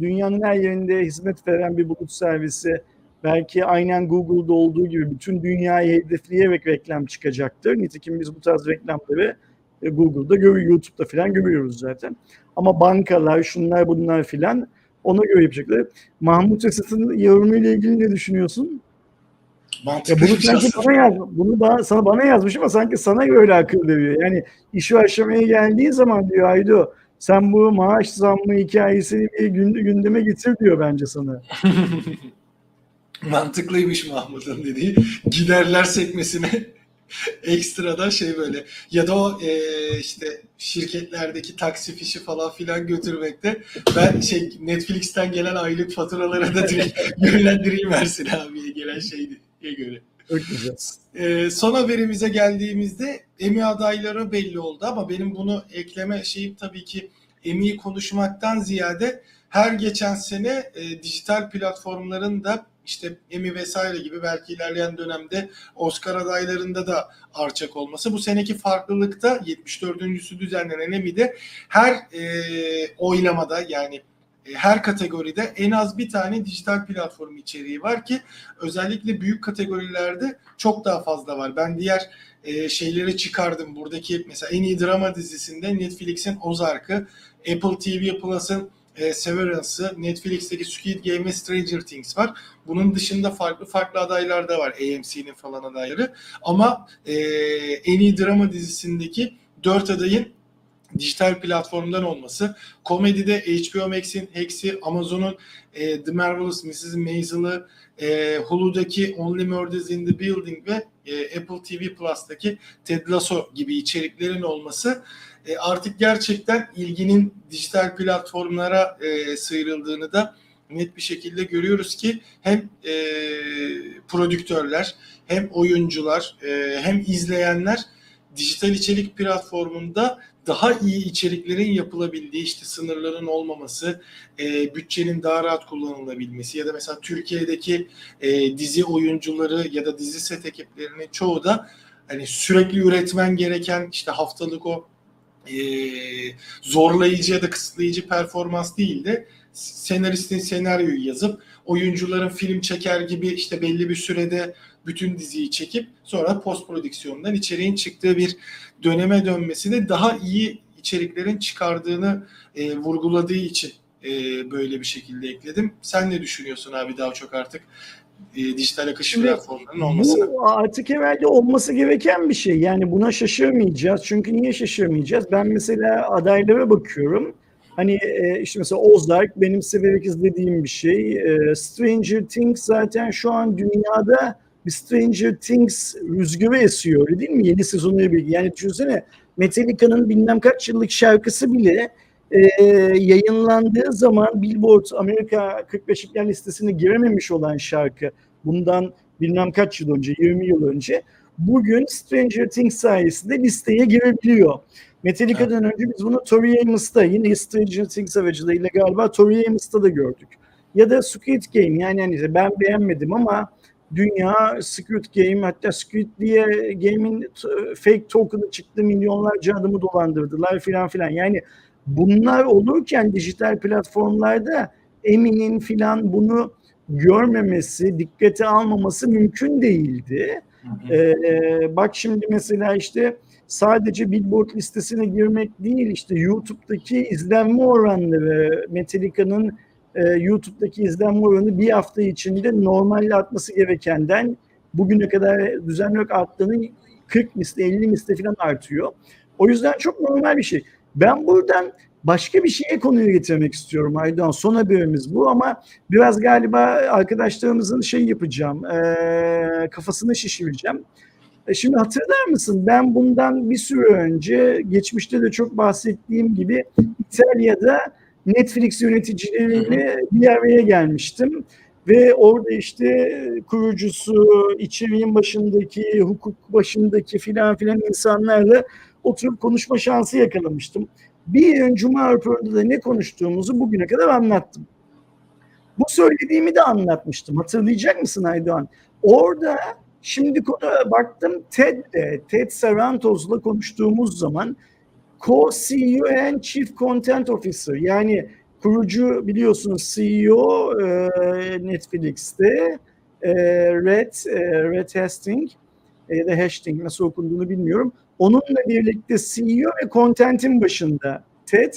dünyanın her yerinde hizmet veren bir bulut servisi belki aynen Google'da olduğu gibi bütün dünyayı hedefleyerek reklam çıkacaktır. Nitekim biz bu tarz reklamları e, Google'da görüyoruz, YouTube'da falan görüyoruz zaten. Ama bankalar, şunlar bunlar filan ona göre yapacaklar. Mahmut Esat'ın yorumuyla ilgili ne düşünüyorsun? Ya Mantıklı bunu bir sanki aslında. bana yaz, bunu bana, sana bana yazmış ama sanki sana öyle akıl veriyor. Yani işi aşamaya geldiği zaman diyor Aydo sen bu maaş zammı hikayesini bir gün- gündeme getir diyor bence sana. Mantıklıymış Mahmut'un dediği. Giderler sekmesine ekstradan şey böyle ya da o e, işte şirketlerdeki taksi fişi falan filan götürmekte ben şey Netflix'ten gelen aylık faturaları da direkt yönlendireyim Ersin abiye gelen şeydiye göre. Çok güzel. Ee, son haberimize geldiğimizde Emmy adayları belli oldu ama benim bunu ekleme şeyim tabii ki Emmy'yi konuşmaktan ziyade her geçen sene e, dijital platformların da işte Emmy vesaire gibi belki ilerleyen dönemde Oscar adaylarında da artacak olması. Bu seneki farklılıkta 74.sü düzenlenen Emmy'de her e, oylamada yani e, her kategoride en az bir tane dijital platform içeriği var ki özellikle büyük kategorilerde çok daha fazla var. Ben diğer e, şeyleri çıkardım. Buradaki mesela en iyi drama dizisinde Netflix'in Ozark'ı, Apple TV Plus'ın e, Severance'ı, Netflix'teki Squid Game ve Stranger Things var. Bunun dışında farklı farklı adaylar da var. AMC'nin falan adayları. Ama e, en iyi drama dizisindeki dört adayın dijital platformdan olması, komedide HBO Max'in Hex'i, Amazon'un e, The Marvelous Mrs. Maisel'ı, e, Hulu'daki Only Murders in the Building ve e, Apple TV Plus'taki Ted Lasso gibi içeriklerin olması e, artık gerçekten ilginin dijital platformlara e, sıyrıldığını da net bir şekilde görüyoruz ki hem e, prodüktörler hem oyuncular e, hem izleyenler dijital içerik platformunda daha iyi içeriklerin yapılabildiği işte sınırların olmaması, e, bütçenin daha rahat kullanılabilmesi ya da mesela Türkiye'deki e, dizi oyuncuları ya da dizi set ekiplerinin çoğu da hani sürekli üretmen gereken işte haftalık o e, zorlayıcı ya da kısıtlayıcı performans değil de senaristin senaryoyu yazıp oyuncuların film çeker gibi işte belli bir sürede bütün diziyi çekip sonra post prodüksiyondan içeriğin çıktığı bir döneme dönmesi de daha iyi içeriklerin çıkardığını e, vurguladığı için e, böyle bir şekilde ekledim. Sen ne düşünüyorsun abi daha çok artık e, dijital akış platformlarının olmasına? Bu artık evvelde olması gereken bir şey. Yani buna şaşırmayacağız. Çünkü niye şaşırmayacağız? Ben mesela adaylara bakıyorum. Hani e, işte mesela Ozark benim severek izlediğim bir şey. E, Stranger Things zaten şu an dünyada bir Stranger Things rüzgarı esiyor öyle değil mi? Yeni sezonuyla birlikte. Yani düşünsene Metallica'nın bilmem kaç yıllık şarkısı bile e, yayınlandığı zaman Billboard Amerika 45 İlkler listesine girememiş olan şarkı bundan bilmem kaç yıl önce 20 yıl önce bugün Stranger Things sayesinde listeye girebiliyor. Metallica'dan önce biz bunu Tori Amos'ta yine Stranger Things aracılığıyla galiba Tori Amos'ta da gördük. Ya da Squid Game yani hani ben beğenmedim ama dünya Squid Game hatta Squid diye game'in fake token'ı çıktı milyonlarca adamı dolandırdılar filan filan. Yani bunlar olurken dijital platformlarda Emin'in filan bunu görmemesi, dikkate almaması mümkün değildi. Ee, bak şimdi mesela işte sadece Billboard listesine girmek değil işte YouTube'daki izlenme oranları Metallica'nın e, YouTube'daki izlenme oranı bir hafta içinde normalde artması gerekenden bugüne kadar düzenli olarak arttığının 40 misli 50 misli falan artıyor. O yüzden çok normal bir şey. Ben buradan başka bir şeye konuyu getirmek istiyorum Aydoğan. Son haberimiz bu ama biraz galiba arkadaşlarımızın şey yapacağım, e, kafasını şişireceğim. E, Şimdi hatırlar mısın? Ben bundan bir süre önce, geçmişte de çok bahsettiğim gibi İtalya'da Netflix yöneticileriyle bir araya gelmiştim. Ve orada işte kurucusu, içeriğin başındaki, hukuk başındaki filan filan insanlarla oturup konuşma şansı yakalamıştım. Bir ön Cuma raporunda da ne konuştuğumuzu bugüne kadar anlattım. Bu söylediğimi de anlatmıştım. Hatırlayacak mısın Aydoğan? Orada şimdi konuya baktım TED'de, TED Sarantos'la konuştuğumuz zaman Co-CEO and Chief Content Officer yani kurucu biliyorsunuz CEO e, Netflix'te e, Red, e, Red Hastings e, ya da Hastings nasıl okunduğunu bilmiyorum. Onunla birlikte CEO ve content'in başında TED.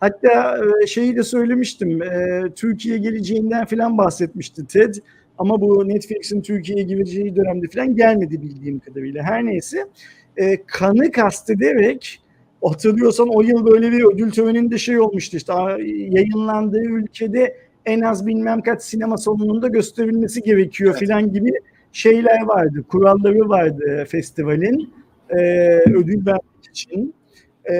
Hatta e, şeyi de söylemiştim. E, Türkiye geleceğinden falan bahsetmişti TED. Ama bu Netflix'in Türkiye'ye gireceği dönemde falan gelmedi bildiğim kadarıyla. Her neyse e, kanı kastederek hatırlıyorsan o yıl böyle bir ödül töreninde şey olmuştu işte yayınlandığı ülkede en az bilmem kaç sinema salonunda gösterilmesi gerekiyor evet. filan gibi şeyler vardı. Kuralları vardı festivalin e, ödül vermek için. E,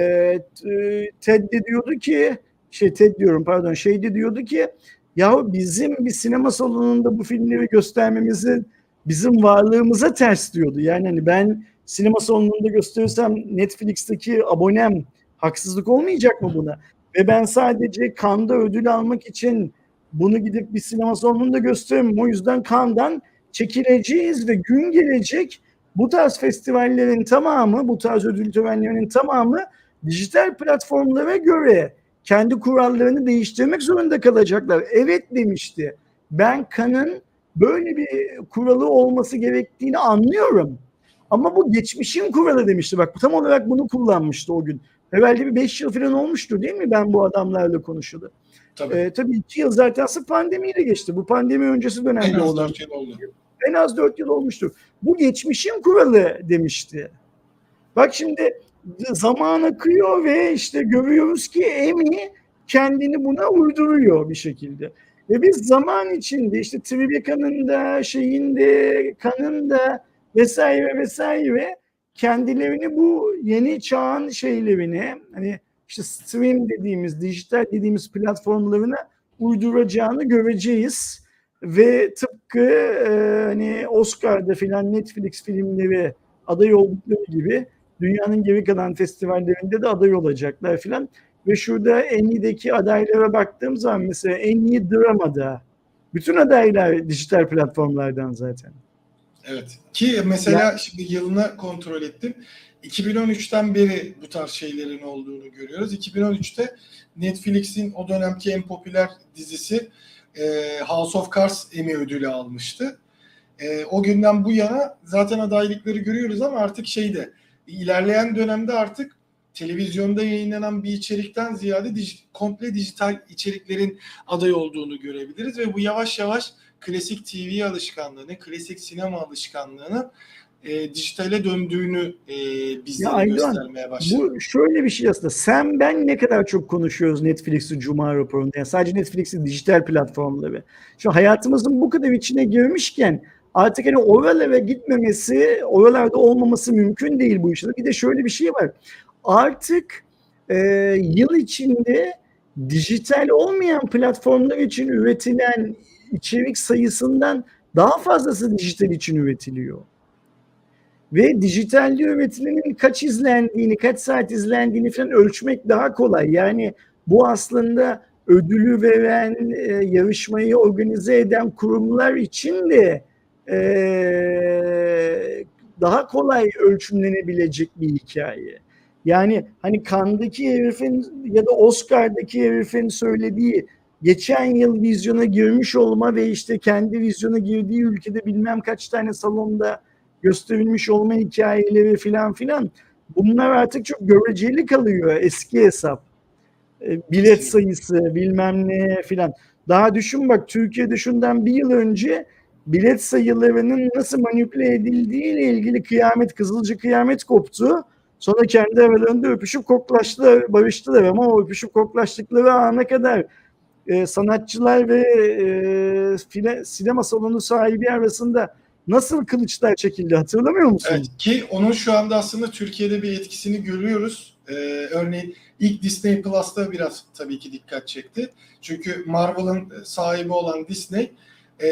Ted de diyordu ki şey Ted diyorum pardon şey de diyordu ki ya bizim bir sinema salonunda bu filmleri göstermemizin bizim varlığımıza ters diyordu. Yani hani ben sinema salonunda gösterirsem Netflix'teki abonem haksızlık olmayacak mı buna? Ve ben sadece Kanda ödül almak için bunu gidip bir sinema salonunda gösteririm. O yüzden Kandan çekileceğiz ve gün gelecek bu tarz festivallerin tamamı, bu tarz ödül törenlerinin tamamı dijital platformlara göre kendi kurallarını değiştirmek zorunda kalacaklar. Evet demişti. Ben kanın böyle bir kuralı olması gerektiğini anlıyorum. Ama bu geçmişin kuralı demişti. Bak tam olarak bunu kullanmıştı o gün. Evvelde bir beş yıl falan olmuştu değil mi ben bu adamlarla konuşuldu. Tabii. Ee, tabii iki yıl zaten pandemiyle geçti. Bu pandemi öncesi dönemde olan. Yıl oldu. En az dört yıl olmuştur. Bu geçmişin kuralı demişti. Bak şimdi zaman akıyor ve işte görüyoruz ki Emi kendini buna uyduruyor bir şekilde. Ve biz zaman içinde işte Tribica'nın da şeyin de kanın da vesaire vesaire kendilerini bu yeni çağın şeylerini hani işte stream dediğimiz, dijital dediğimiz platformlarına uyduracağını göreceğiz. Ve tıpkı e, hani Oscar'da filan Netflix filmleri aday oldukları gibi dünyanın geri kalan festivallerinde de aday olacaklar filan. Ve şurada en iyideki adaylara baktığım zaman mesela en iyi dramada bütün adaylar dijital platformlardan zaten. Evet. Ki mesela ya, şimdi yılını kontrol ettim. 2013'ten beri bu tarz şeylerin olduğunu görüyoruz. 2013'te Netflix'in o dönemki en popüler dizisi e, House of Cards Emmy ödülü almıştı. E, o günden bu yana zaten adaylıkları görüyoruz ama artık şeyde ilerleyen dönemde artık televizyonda yayınlanan bir içerikten ziyade dij, komple dijital içeriklerin aday olduğunu görebiliriz ve bu yavaş yavaş klasik TV alışkanlığını, klasik sinema alışkanlığını e, dijitale döndüğünü e, bizlere göstermeye başladı. Bu şöyle bir şey aslında. Sen ben ne kadar çok konuşuyoruz Netflix'i Cuma raporunda. Yani sadece Netflix'in dijital platformları. Şu hayatımızın bu kadar içine girmişken artık hani oralara gitmemesi, oralarda olmaması mümkün değil bu işin. Bir de şöyle bir şey var. Artık e, yıl içinde dijital olmayan platformlar için üretilen içerik sayısından daha fazlası dijital için üretiliyor. Ve dijitalde üretilenin kaç izlendiğini, kaç saat izlendiğini falan ölçmek daha kolay. Yani bu aslında ödülü veren, e, yarışmayı organize eden kurumlar için de e, daha kolay ölçümlenebilecek bir hikaye. Yani hani Cannes'daki herifin ya da Oscar'daki herifin söylediği geçen yıl vizyona girmiş olma ve işte kendi vizyona girdiği ülkede bilmem kaç tane salonda gösterilmiş olma hikayeleri filan filan bunlar artık çok göreceli kalıyor eski hesap. E, bilet sayısı bilmem ne filan. Daha düşün bak Türkiye'de şundan bir yıl önce bilet sayılarının nasıl manipüle edildiği ile ilgili kıyamet, kızılcı kıyamet koptu. Sonra kendi aralarında öpüşüp koklaştılar, barıştılar ama o öpüşüp koklaştıkları ana kadar e, sanatçılar ve e, file, sinema salonu sahibi arasında nasıl kılıçlar çekildi hatırlamıyor musun? Evet, ki onun şu anda aslında Türkiye'de bir etkisini görüyoruz. Ee, örneğin ilk Disney Plus'ta biraz tabii ki dikkat çekti. Çünkü Marvel'ın sahibi olan Disney e,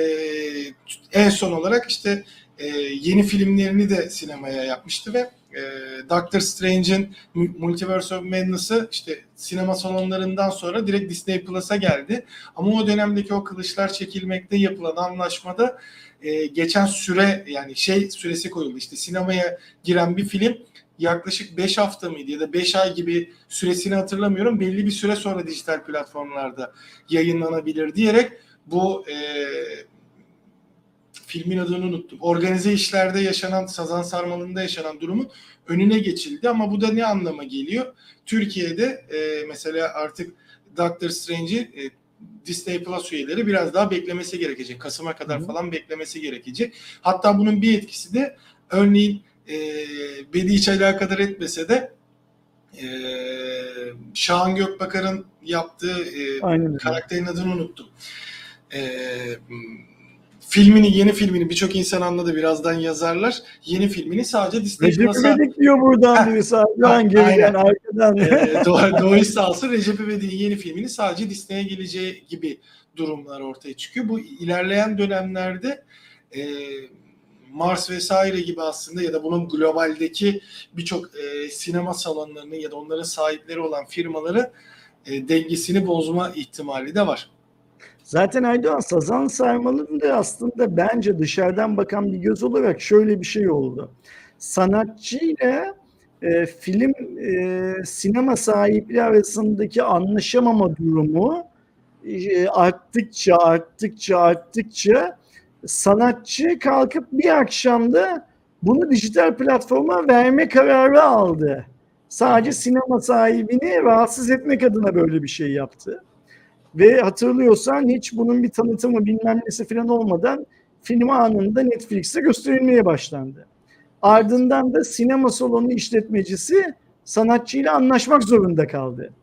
en son olarak işte e, yeni filmlerini de sinemaya yapmıştı ve e, Doctor Strange'in Multiverse of Madness'ı işte sinema salonlarından sonra direkt Disney Plus'a geldi. Ama o dönemdeki o kılıçlar çekilmekte yapılan anlaşmada e, geçen süre yani şey süresi koyuldu. İşte sinemaya giren bir film yaklaşık 5 hafta mıydı ya da 5 ay gibi süresini hatırlamıyorum. Belli bir süre sonra dijital platformlarda yayınlanabilir diyerek bu e, filmin adını unuttum. Organize işlerde yaşanan, Sazan Sarmalı'nda yaşanan durumun önüne geçildi ama bu da ne anlama geliyor? Türkiye'de e, mesela artık Doctor Strange'i e, Disney Plus üyeleri biraz daha beklemesi gerekecek. Kasım'a kadar Hı. falan beklemesi gerekecek. Hatta bunun bir etkisi de örneğin e, beni hiç alakadar etmese de e, Şahan Gökbakar'ın yaptığı e, Aynen karakterin adını unuttum. E, filmini, yeni filmini birçok insan anladı. Birazdan yazarlar. Yeni filmini sadece Disney Recep Plus'a İvedik diyor buradan birisi Hangi geriden arkadan. e, Doğu, Doğu sahası Recep İvedik'in yeni filmini sadece Disney'e geleceği gibi durumlar ortaya çıkıyor. Bu ilerleyen dönemlerde e, Mars vesaire gibi aslında ya da bunun globaldeki birçok e, sinema salonlarının ya da onların sahipleri olan firmaları e, dengesini bozma ihtimali de var. Zaten Aydoğan Sazan Sarmalı'nın da aslında bence dışarıdan bakan bir göz olarak şöyle bir şey oldu. Sanatçıyla e, film e, sinema sahipleri arasındaki anlaşamama durumu e, arttıkça arttıkça arttıkça sanatçı kalkıp bir akşamda bunu dijital platforma verme kararı aldı. Sadece sinema sahibini rahatsız etmek adına böyle bir şey yaptı. Ve hatırlıyorsan hiç bunun bir tanıtımı bilmem nesi falan olmadan film anında Netflix'te gösterilmeye başlandı. Ardından da sinema salonu işletmecisi sanatçıyla anlaşmak zorunda kaldı.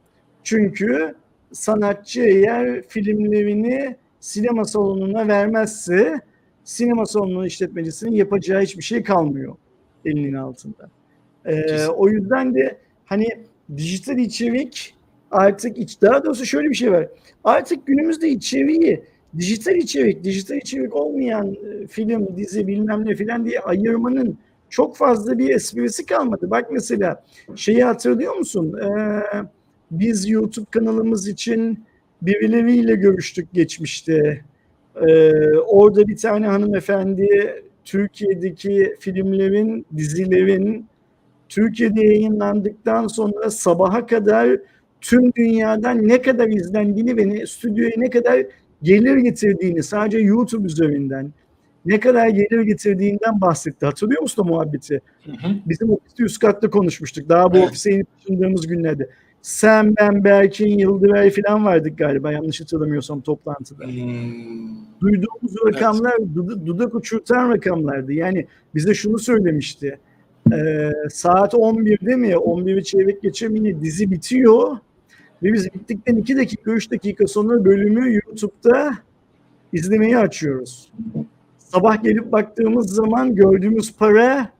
Çünkü sanatçı eğer filmlerini sinema salonuna vermezse sinema salonu işletmecisinin yapacağı hiçbir şey kalmıyor elinin altında. Ee, o yüzden de hani dijital içerik artık iç, daha doğrusu şöyle bir şey var. Artık günümüzde içeriği dijital içerik, dijital içerik olmayan e, film, dizi bilmem ne filan diye ayırmanın çok fazla bir esprisi kalmadı. Bak mesela şeyi hatırlıyor musun? Ee, biz YouTube kanalımız için birileriyle görüştük geçmişte. Ee, orada bir tane hanımefendi Türkiye'deki filmlerin, dizilerin Türkiye'de yayınlandıktan sonra sabaha kadar tüm dünyadan ne kadar izlendiğini ve ne, stüdyoya ne kadar gelir getirdiğini sadece YouTube üzerinden ne kadar gelir getirdiğinden bahsetti. Hatırlıyor musun o muhabbeti? Hı hı. Bizim ofiste üst katta konuşmuştuk. Daha bu Evet. ofise yeni taşındığımız günlerde. Sen, ben, Berkin, Yıldıray falan vardık galiba yanlış hatırlamıyorsam toplantıda. Hmm, Duyduğumuz rakamlar dud- dudak uçurtan rakamlardı. Yani bize şunu söylemişti. Ee, saat 11'de mi 11'i çeyrek geçe mi dizi bitiyor ve biz bittikten 2 dakika 3 dakika sonra bölümü YouTube'da izlemeyi açıyoruz. Sabah gelip baktığımız zaman gördüğümüz para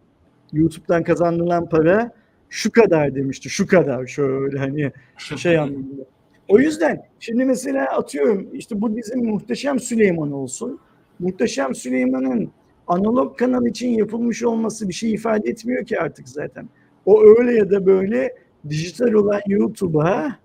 YouTube'dan kazanılan para şu kadar demişti. Şu kadar şöyle hani şey anlamında. O yüzden şimdi mesela atıyorum işte bu bizim Muhteşem Süleyman olsun. Muhteşem Süleyman'ın analog kanal için yapılmış olması bir şey ifade etmiyor ki artık zaten. O öyle ya da böyle dijital olan YouTube'a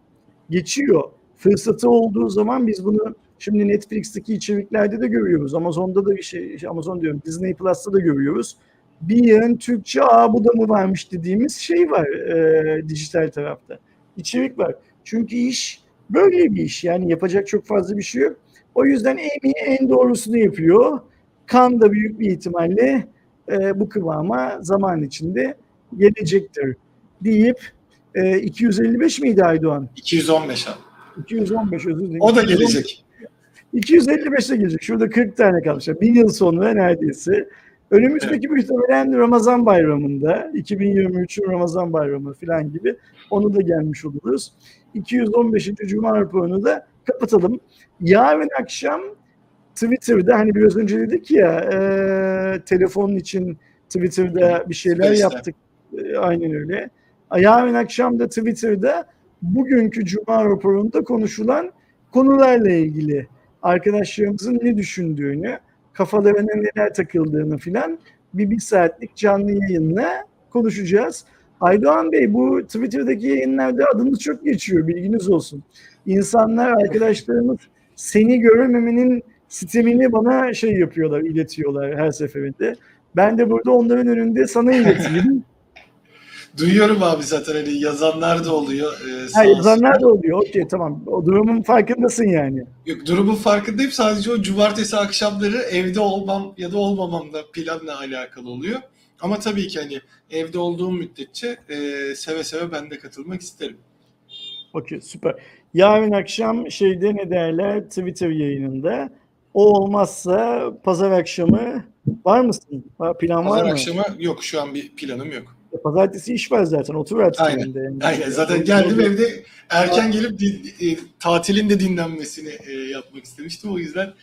geçiyor. Fırsatı olduğu zaman biz bunu şimdi Netflix'teki içeriklerde de görüyoruz. Amazon'da da bir şey, Amazon diyorum Disney Plus'ta da görüyoruz. Bir yığın Türkçe aa bu da mı varmış dediğimiz şey var e, dijital tarafta. İçerik var. Çünkü iş böyle bir iş. Yani yapacak çok fazla bir şey yok. O yüzden en iyi en doğrusunu yapıyor. Kan da büyük bir ihtimalle e, bu kıvama zaman içinde gelecektir deyip e, 255 miydi Aydoğan? 215 abi. 215 özür dilerim. O da gelecek. 255'e gelecek. Şurada 40 tane kalmış. Bir yıl sonra neredeyse. Önümüzdeki muhtemelen Ramazan bayramında, 2023'ün Ramazan bayramı falan gibi onu da gelmiş oluruz. 215. Cuma raporunu da kapatalım. Yarın akşam Twitter'da hani biraz önce dedik ya e, telefonun için Twitter'da bir şeyler Space'te. yaptık. E, aynen öyle. Yarın akşam da Twitter'da bugünkü Cuma raporunda konuşulan konularla ilgili arkadaşlarımızın ne düşündüğünü, kafalarına neler takıldığını filan bir bir saatlik canlı yayınla konuşacağız. Aydoğan Bey bu Twitter'daki yayınlarda adınız çok geçiyor bilginiz olsun. İnsanlar, arkadaşlarımız seni görememenin sistemini bana şey yapıyorlar, iletiyorlar her seferinde. Ben de burada onların önünde sana ileteyim. Duyuyorum abi zaten hani yazanlar da oluyor. Ee, Ha, yazanlar da oluyor. Okey tamam. O durumun farkındasın yani. Yok, durumun farkındayım. Sadece o cumartesi akşamları evde olmam ya da olmamam da planla alakalı oluyor. Ama tabii ki hani evde olduğum müddetçe e, seve seve ben de katılmak isterim. Okey süper. Yarın akşam şeyde ne derler Twitter yayınında. O olmazsa pazar akşamı var mısın? Var- Plan var Pazar mı? akşamı yok şu an bir planım yok. Pazartesi iş var zaten. Otur artık Aynen. Yani. Aynen zaten geldim evde erken gelip din- e, tatilin de dinlenmesini e, yapmak istemiştim. O yüzden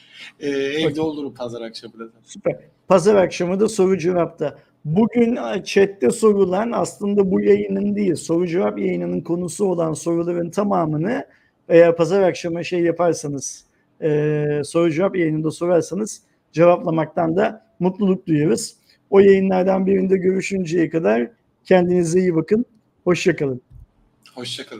e, evde olurum pazar akşamı da. Süper. Pazar akşamı da soru cevapta. Bugün chatte sorulan aslında bu yayının değil, soru cevap yayınının konusu olan soruların tamamını eğer pazar akşamı şey yaparsanız, e, soru cevap yayınında sorarsanız cevaplamaktan da mutluluk duyarız. O yayınlardan birinde görüşünceye kadar kendinize iyi bakın. Hoşçakalın. Hoşçakalın.